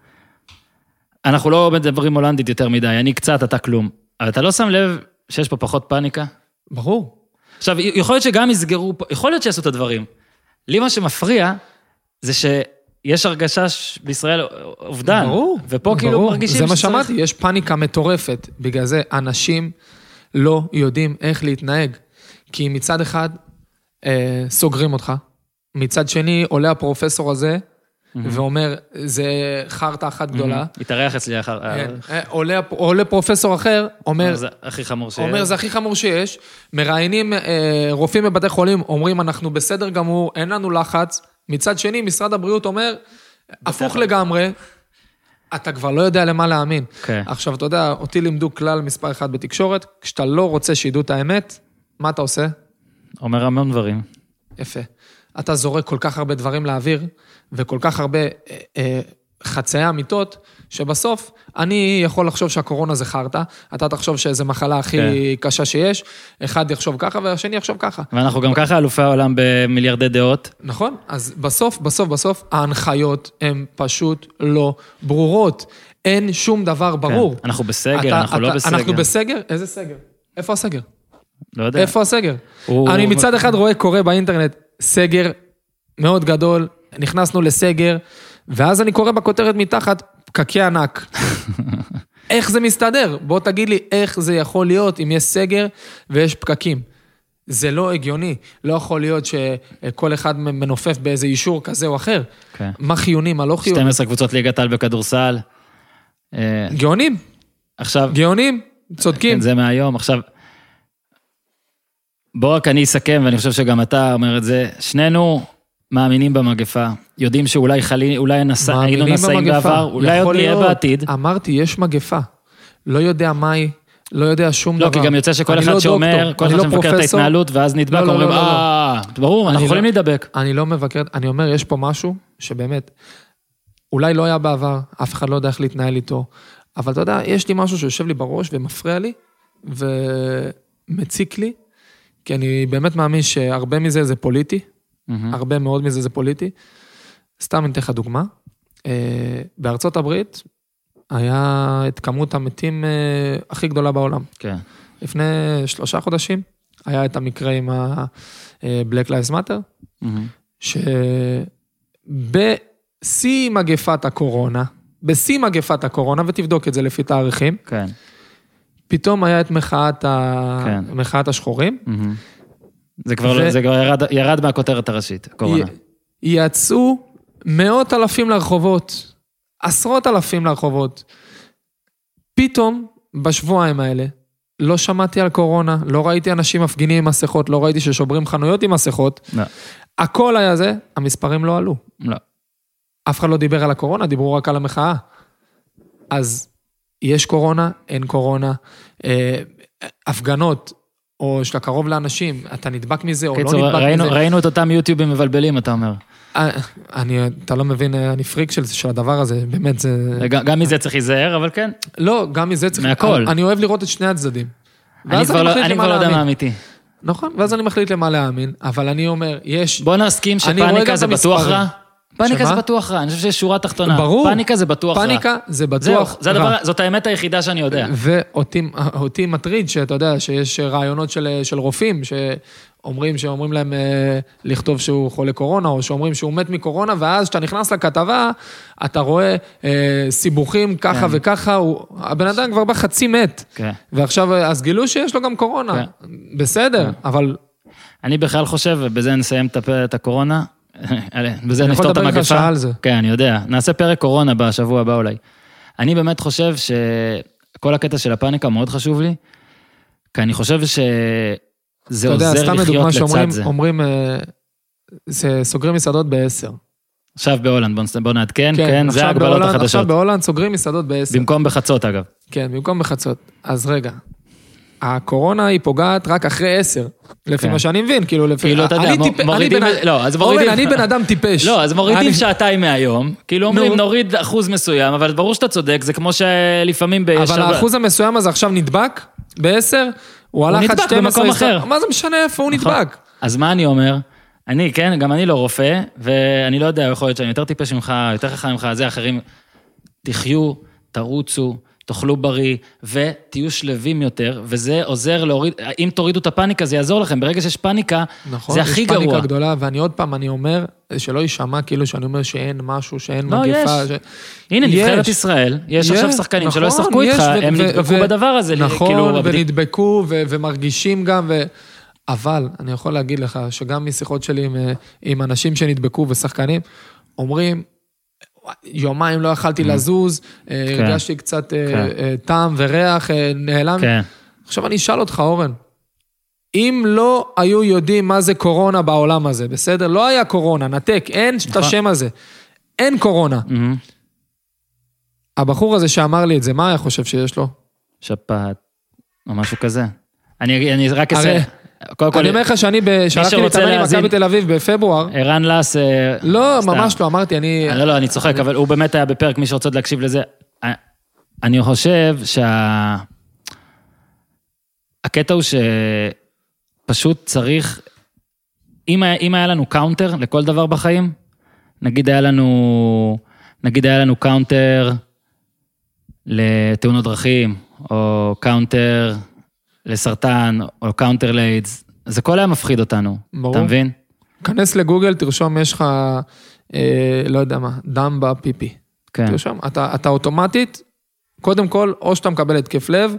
אנחנו לא מדברים הולנדית יותר מדי, אני קצת, אתה כלום. אבל אתה לא שם לב שיש פה פחות פאניקה? ברור. עכשיו, יכול להיות שגם יסגרו פה, יכול להיות שיעשו את הדברים. לי מה שמפריע, זה שיש הרגשה ש- בישראל אובדן. ברור. ופה כאילו ברור. מרגישים זה מה שצריך- שאמרתי, יש פאניקה מטורפת. בגלל זה אנשים לא יודעים איך להתנהג. כי מצד אחד, אה, סוגרים אותך, מצד שני, עולה הפרופסור הזה, ואומר, זה חרטא אחת גדולה. התארח אצלי אחר... כן. אה, עולה, עולה פרופסור אחר, אומר, זה הכי חמור שיש. אומר, זה הכי חמור שיש. מראיינים אה, רופאים בבתי חולים, אומרים, אנחנו בסדר גמור, אין לנו לחץ. מצד שני, משרד הבריאות אומר, הפוך לגמרי, אתה כבר לא יודע למה להאמין. כן. עכשיו, אתה יודע, אותי לימדו כלל מספר אחד בתקשורת, כשאתה לא רוצה שידעו את האמת, מה אתה עושה? אומר המון דברים. יפה. אתה זורק כל כך הרבה דברים לאוויר, וכל כך הרבה אה, אה, חצאי אמיתות, שבסוף אני יכול לחשוב שהקורונה זה חרטא, אתה תחשוב שזו מחלה הכי כן. קשה שיש, אחד יחשוב ככה והשני יחשוב ככה. ואנחנו גם ככה אלופי העולם במיליארדי דעות. נכון? אז בסוף, בסוף, בסוף, ההנחיות הן פשוט לא ברורות. אין שום דבר ברור. כן. אנחנו בסגר, אתה- אנחנו לא אתה- בסגר. אנחנו בסגר? איזה סגר? איפה הסגר? לא יודע. איפה הסגר? הוא- אני מצד אחד רואה, קורא באינטרנט, סגר מאוד גדול, נכנסנו לסגר, ואז אני קורא בכותרת מתחת, פקקי ענק. איך זה מסתדר? בוא תגיד לי איך זה יכול להיות אם יש סגר ויש פקקים. זה לא הגיוני. לא יכול להיות שכל אחד מנופף באיזה אישור כזה או אחר. כן. מה חיוני, מה לא חיוני. 12 קבוצות ליגת על בכדורסל. אה, גאונים, עכשיו, גאונים, צודקים. כן, זה מהיום. עכשיו, בוא רק אני אסכם, ואני חושב שגם אתה אומר את זה. שנינו מאמינים במגפה, יודעים שאולי חלי, אולי נס... היינו נשאים. בעבר, אולי עוד נהיה. בעתיד. אמרתי, יש מגפה. לא יודע מהי, לא יודע שום לא, דבר. כי גם יוצא שכל אחד לא שאומר, דוקטור, כל אחד לא שמבקר את. ההתנהלות, ואז נדבק, לא, לא, אומרים, לא, לא, לא. אה, ברור, אנחנו יכולים לא- להידבק. אני לא מבקר, אני אומר, יש פה משהו שבאמת, אולי לא היה בעבר, אף אחד לא יודע איך להתנהל איתו, אבל אתה יודע, יש לי משהו שיושב לי בראש ומפריע לי, ומציק לי, כי אני באמת מאמין שהרבה מזה זה פוליטי, מהמם. הרבה מאוד מזה זה פוליטי. סתם אני אתן לך דוגמה. אה, בארצות הברית היה את כמות המתים אה, הכי גדולה בעולם. כן. לפני שלושה חודשים היה את המקרה עם ה-Black Lives Matter, מהמם. שבשיא מגפת הקורונה, בשיא מגפת הקורונה, ותבדוק את זה לפי תאריכים, כן. פתאום היה את מחאת, ה... כן. מחאת השחורים. מהמם. זה כבר ו- לא- זה כבר ירד- ירד מהכותרת הראשית, קורונה. י- יצאו מאות אלפים לרחובות, עשרות אלפים לרחובות. פתאום, בשבועיים האלה, לא שמעתי על קורונה, לא ראיתי אנשים מפגינים עם מסכות, לא ראיתי ששוברים חנויות עם מסכות. לא, הכל היה זה, המספרים לא עלו. לא. אף אחד לא דיבר על הקורונה, דיברו רק על המחאה. אז יש קורונה, אין קורונה. אה, הפגנות, או שאתה קרוב לאנשים, אתה נדבק מזה או לא נדבק ראינו- מזה. ראינו את אותם יוטיובים מבלבלים, אתה אומר. אה, אני, אתה לא מבין, אה, אני פריק של, של הדבר הזה, באמת זה... גם גם מזה צריך להיזהר, אבל כן. לא, גם מזה צריך... מהכל. אני, אני אוהב לראות את שני הצדדים. אני כבר לא- אני כבר לא יודע. מה אמיתי. נכון, ואז אני מחליט למה להאמין, אבל אני אומר, יש... בוא נסכים שפאניקה זה בטוח. רע. פאניקה שמה? זה בטוח רע, אני חושב שיש שורה תחתונה. ברור. פאניקה זה בטוח רע. פאניקה זה זהו, בטוח זה הדבר, רע. זאת האמת היחידה שאני יודע. ואותי אותי מטריד שאתה יודע שיש רעיונות של, של רופאים אומרים שאומרים להם אה, לכתוב שהוא חולה קורונה, או שאומרים שהוא מת מקורונה, ואז כשאתה נכנס לכתבה, אתה רואה אה, סיבוכים ככה כן. וככה, הוא, הבן אדם כבר בא חצי מת. כן. ועכשיו, אז גילו שיש לו גם קורונה. כן. בסדר, אבל אני בכלל חושב, ובזה נסיים את הפ- את הקורונה, בזה אני יכול נפתור את לדבר איתך המגפה. שעה על זה. כן, אני יודע. נעשה פרק קורונה בשבוע הבא אולי. אני באמת חושב שכל הקטע של הפאניקה מאוד חשוב לי, כי אני חושב שזה אתה יודע, עוזר סתם לדוגמה לחיות שאומרים, לצד זה. אומרים, אה, זה- סוגרים מסעדות בעשר. עכשיו בהולנד, בוא נס- בוא נעדכן, כן, זה ההגבלות בהולנד- עכשיו החדשות. בהולנד סוגרים מסעדות בעשר. במקום בחצות אגב. כן, במקום בחצות. אז רגע, הקורונה היא פוגעת רק אחרי עשר, לפי כן. מה שאני מבין, כאילו, לפי... כאילו, אתה יודע, מורידים לא, אז מורידים- אורן, אני בן אדם טיפש. לא, אז מורידים אני- שעתיים מהיום, כאילו אומרים נו. נוריד אחוז מסוים, אבל ברור שאתה צודק, זה כמו שלפעמים אבל בשבת. האחוז המסוים הזה עכשיו נדבק בעשר, הוא הלך עד נדבק 12. במקום אחר. מה זה משנה איפה הוא נכון. נדבק? אז מה אני אומר? אני, כן, גם אני לא רופא, ואני לא יודע, יכול להיות שאני יותר טיפש ממך, יותר חכם ממך, זה אחרים. תחיו, תרוצו, תאכלו בריא, ותהיו שלווים יותר, וזה עוזר להוריד, אם תורידו את הפאניקה, זה יעזור לכם. ברגע שיש פאניקה, נכון, זה הכי יש גרוע. פאניקה גדולה, ואני עוד פעם, אני אומר, שלא יישמע כאילו שאני אומר שאין משהו, שאין לא, מגפה. יש. ש- הנה, יש. נבחרת ישראל, יש עכשיו יש, שחקנים שלא נכון, ישחקו יש, איתך, ו- הם ו- נדבקו ו- בדבר הזה. נכון, כאילו, ונדבקו, ו- ומרגישים גם, ו... אבל אני יכול להגיד לך שגם משיחות שלי עם, אה, עם אנשים שנדבקו ושחקנים, אומרים, יומיים לא יכלתי לזוז, אה, כן. הרגשתי קצת אה, כן. טעם וריח, אה, נעלם. כן, עכשיו אני אשאל אותך, אורן, אם לא היו יודעים מה זה קורונה בעולם הזה, בסדר? לא היה קורונה, נתק, אין את נכון. השם הזה. אין קורונה. מהמם. הבחור הזה שאמר לי את זה, מה היה חושב שיש לו? שפעת, או משהו כזה. אני אני רק הרי- אעשה... קודם כל, אני אומר לך שאני, שרוצה להתאמן עם מכבי תל אביב בפברואר, ערן לס... אה, לא. ממש לא, אמרתי, אני... לא, לא, אני צוחק, אבל הוא באמת היה בפרק, מי שרוצה להקשיב לזה. אה, אני חושב שה... הקטע הוא שפשוט צריך... אם היה, אם היה לנו counter לכל דבר בחיים, נגיד היה לנו... נגיד היה לנו counter לתאונות דרכים, או counter לסרטן, או counter לאיידס, אז הכל היה מפחיד אותנו, ברור. אתה מבין? כנס לגוגל, תרשום, יש לך, אה, לא יודע מה, דם בפיפי. כן. תרשום, אתה, אתה אוטומטית, קודם כל, או שאתה מקבל התקף לב,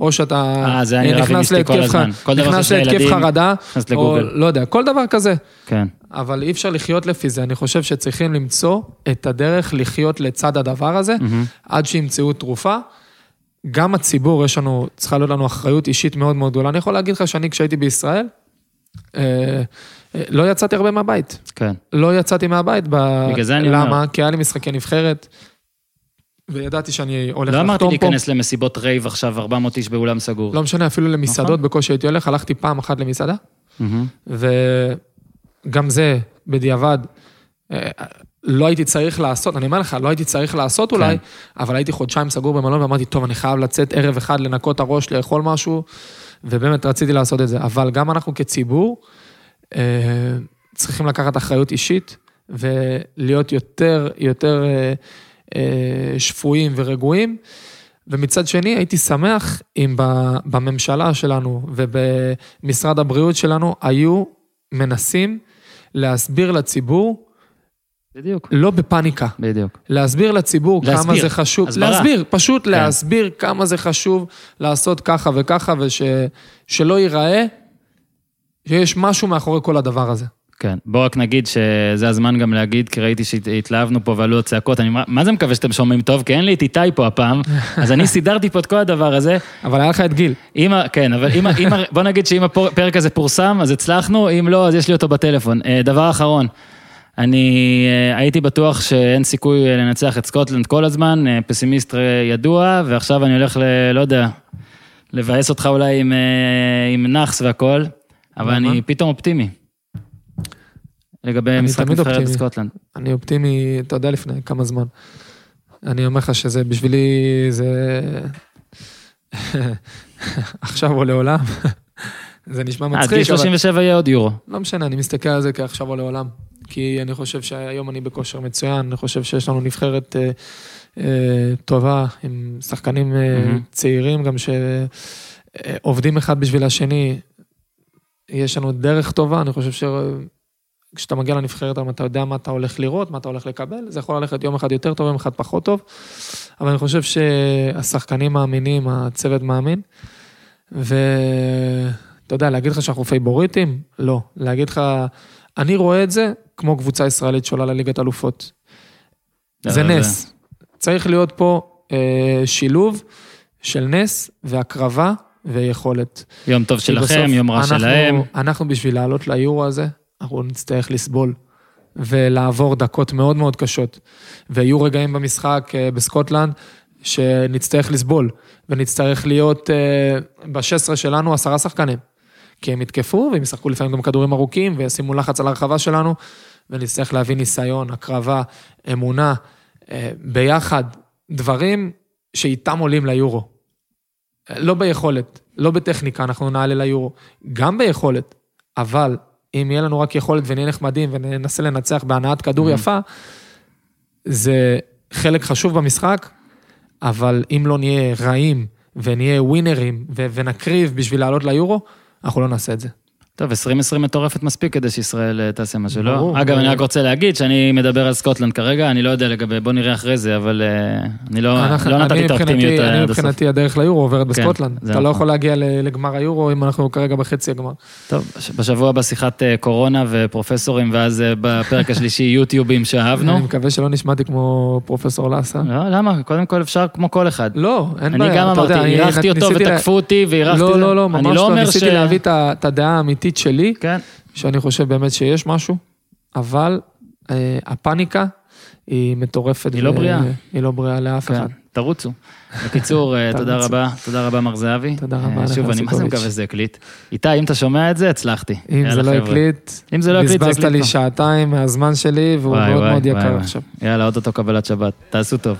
או שאתה אה, זה נכנס כל להתקף ח-. כל נכנס להתקף חרדה, נכנס או לגוגל. לא יודע, כל דבר כזה. כן. אבל אי אפשר לחיות לפי זה, אני חושב שצריכים למצוא את הדרך לחיות לצד הדבר הזה, מהמם. עד שימצאו תרופה. גם הציבור, יש לנו, צריכה להיות לנו אחריות אישית מאוד מאוד גדולה. אני יכול להגיד לך שאני, כשהייתי בישראל, אה, אה, לא יצאתי הרבה מהבית. כן. לא יצאתי מהבית. ב... בגלל זה אני אומר. למה? כי היה לי משחקי נבחרת, וידעתי שאני הולך לא אמרתי לחתום פה. להיכנס למסיבות רייב עכשיו, 400 איש באולם סגור. לא משנה, אפילו נכון. למסעדות בקושי הייתי הולך, הלכתי פעם אחת למסעדה, מהמם. וגם זה, בדיעבד, אה, לא הייתי צריך לעשות, אני אומר לך, לא הייתי צריך לעשות אולי, כן. אבל הייתי חודשיים סגור במלון ואמרתי, טוב, אני חייב לצאת ערב אחד, לנקות את הראש, לאכול משהו, ובאמת רציתי לעשות את זה. אבל גם אנחנו כציבור, אה, צריכים לקחת אחריות אישית, ולהיות יותר, יותר אה, אה, שפויים ורגועים. ומצד שני, הייתי שמח אם בממשלה שלנו ובמשרד הבריאות שלנו היו מנסים להסביר לציבור, בדיוק. לא בפאניקה, בדיוק. להסביר לציבור כמה להסביר, זה חשוב, הסברה. להסביר, פשוט כן. להסביר כמה זה חשוב לעשות ככה וככה, ושלא ייראה שיש משהו מאחורי כל הדבר הזה. כן. בואו רק נגיד שזה הזמן גם להגיד, כי ראיתי שהתלהבנו פה ועלו הצעקות, אני מה- זה מקווה שאתם שומעים טוב, כי אין לי את איתי פה הפעם, אז אני סידרתי פה את כל הדבר הזה. אבל היה לך את גיל. אם, כן, אבל אם, אם, בוא נגיד שאם הפרק הזה פורסם, אז הצלחנו, אם לא, אז יש לי אותו בטלפון. אה, דבר אחרון, אני אה, הייתי בטוח שאין סיכוי אה, לנצח את סקוטלנד כל הזמן, אה, פסימיסט ידוע, ועכשיו אני הולך ל... לא יודע, לבאס אותך אולי עם, עם נאחס והכל, אבל? אני פתאום אופטימי. לגבי משחק נבחרת אופטימי. סקוטלנד. אני אופטימי, אתה יודע, לפני כמה זמן. אני אומר לך שזה בשבילי, זה... עכשיו או לעולם. זה נשמע עד גיל מצחיק, אבל 37 יהיה עוד יורו. לא משנה, אני מסתכל על זה כעכשיו או לעולם. כי אני חושב שהיום אני בכושר מצוין, אני חושב שיש לנו נבחרת אה, אה, טובה, עם שחקנים אה, מהמם. צעירים גם שעובדים אחד בשביל השני. יש לנו דרך טובה, אני חושב שכשאתה מגיע לנבחרת, אתה יודע מה אתה הולך לראות, מה אתה הולך לקבל, זה יכול ללכת יום אחד יותר טוב, יום אחד פחות טוב, אבל אני חושב שהשחקנים מאמינים, הצוות מאמין, ואתה יודע, להגיד לך שאנחנו פייבוריטים? לא. להגיד לך, אני רואה את זה כמו קבוצה ישראלית שעולה לליגת אלופות. זה אבל- נס. צריך להיות פה אה, שילוב של נס והקרבה ויכולת. יום טוב שלכם, יום רע אנחנו- שלהם. אנחנו בשביל לעלות ליורו הזה, אנחנו נצטרך לסבול ולעבור דקות מאוד מאוד קשות. ויהיו רגעים במשחק אה, בסקוטלנד שנצטרך לסבול, ונצטרך להיות אה, ב-16 שלנו עשרה שחקנים. כי הם יתקפו, והם ישחקו לפעמים גם כדורים ארוכים, וישימו לחץ על הרחבה שלנו, ונצטרך להביא ניסיון, הקרבה, אמונה, אה, ביחד, דברים שאיתם עולים ליורו. לא ביכולת, לא בטכניקה, אנחנו נעלה ליורו, גם ביכולת, אבל אם יהיה לנו רק יכולת ונהיה נחמדים וננסה לנצח בהנעת כדור יפה, זה חלק חשוב במשחק, אבל אם לא נהיה רעים ונהיה ווינרים ו- ונקריב בשביל לעלות ליורו, אנחנו לא נעשה את זה. טוב, 2020 מטורפת מספיק כדי שישראל אה, תעשה משהו, לא? ברור, אגב, ברור. אני רק רוצה להגיד שאני מדבר על סקוטלנד כרגע, אני לא יודע לגבי, בוא נראה אחרי זה, אבל אה, אני לא אנחנו- לא נתתי אני את האופטימיות אה, אני עד הסוף. מבחינתי הדרך ליורו עוברת כן, בסקוטלנד. זה אתה לא נכון. יכול להגיע לגמר היורו אם אנחנו כרגע בחצי הגמר. טוב, בש- בשבוע הבא שיחת קורונה ופרופסורים, ואז בפרק השלישי יוטיובים שאהבנו. אני מקווה שלא נשמעתי כמו פרופסור לאסה. לא, למה? קודם כל אפשר כמו כל אחד. לא, אין אני בעיה. גם אתה יודע, אמרתי, אני אירחתי אותו ותקפו אותי, ואירחתי... לא, זה. לא, לא, אני ממש לא. אומר ש- ניסיתי להביא את ה- את הדעה האמיתית שלי, כן, שאני חושב באמת שיש משהו, אבל אה, הפאניקה היא מטורפת. היא לא ו- בריאה. היא לא בריאה לאף כן, אחד. תרוצו. בקיצור, אה, תודה. רבה, תודה רבה, מר זהבי. תודה אה, רבה לך, שוב, אני מה זה. מקווה שזה הקליט. איתי, אם אתה שומע את זה, הצלחתי. אם זה לא. הקליט, אם זה לא הקליט, בזבזת לי. שעתיים מהזמן שלי, והוא מאוד מאוד יקר. עכשיו. יאללה, אוטוטו קבלת שבת. תעשו טוב.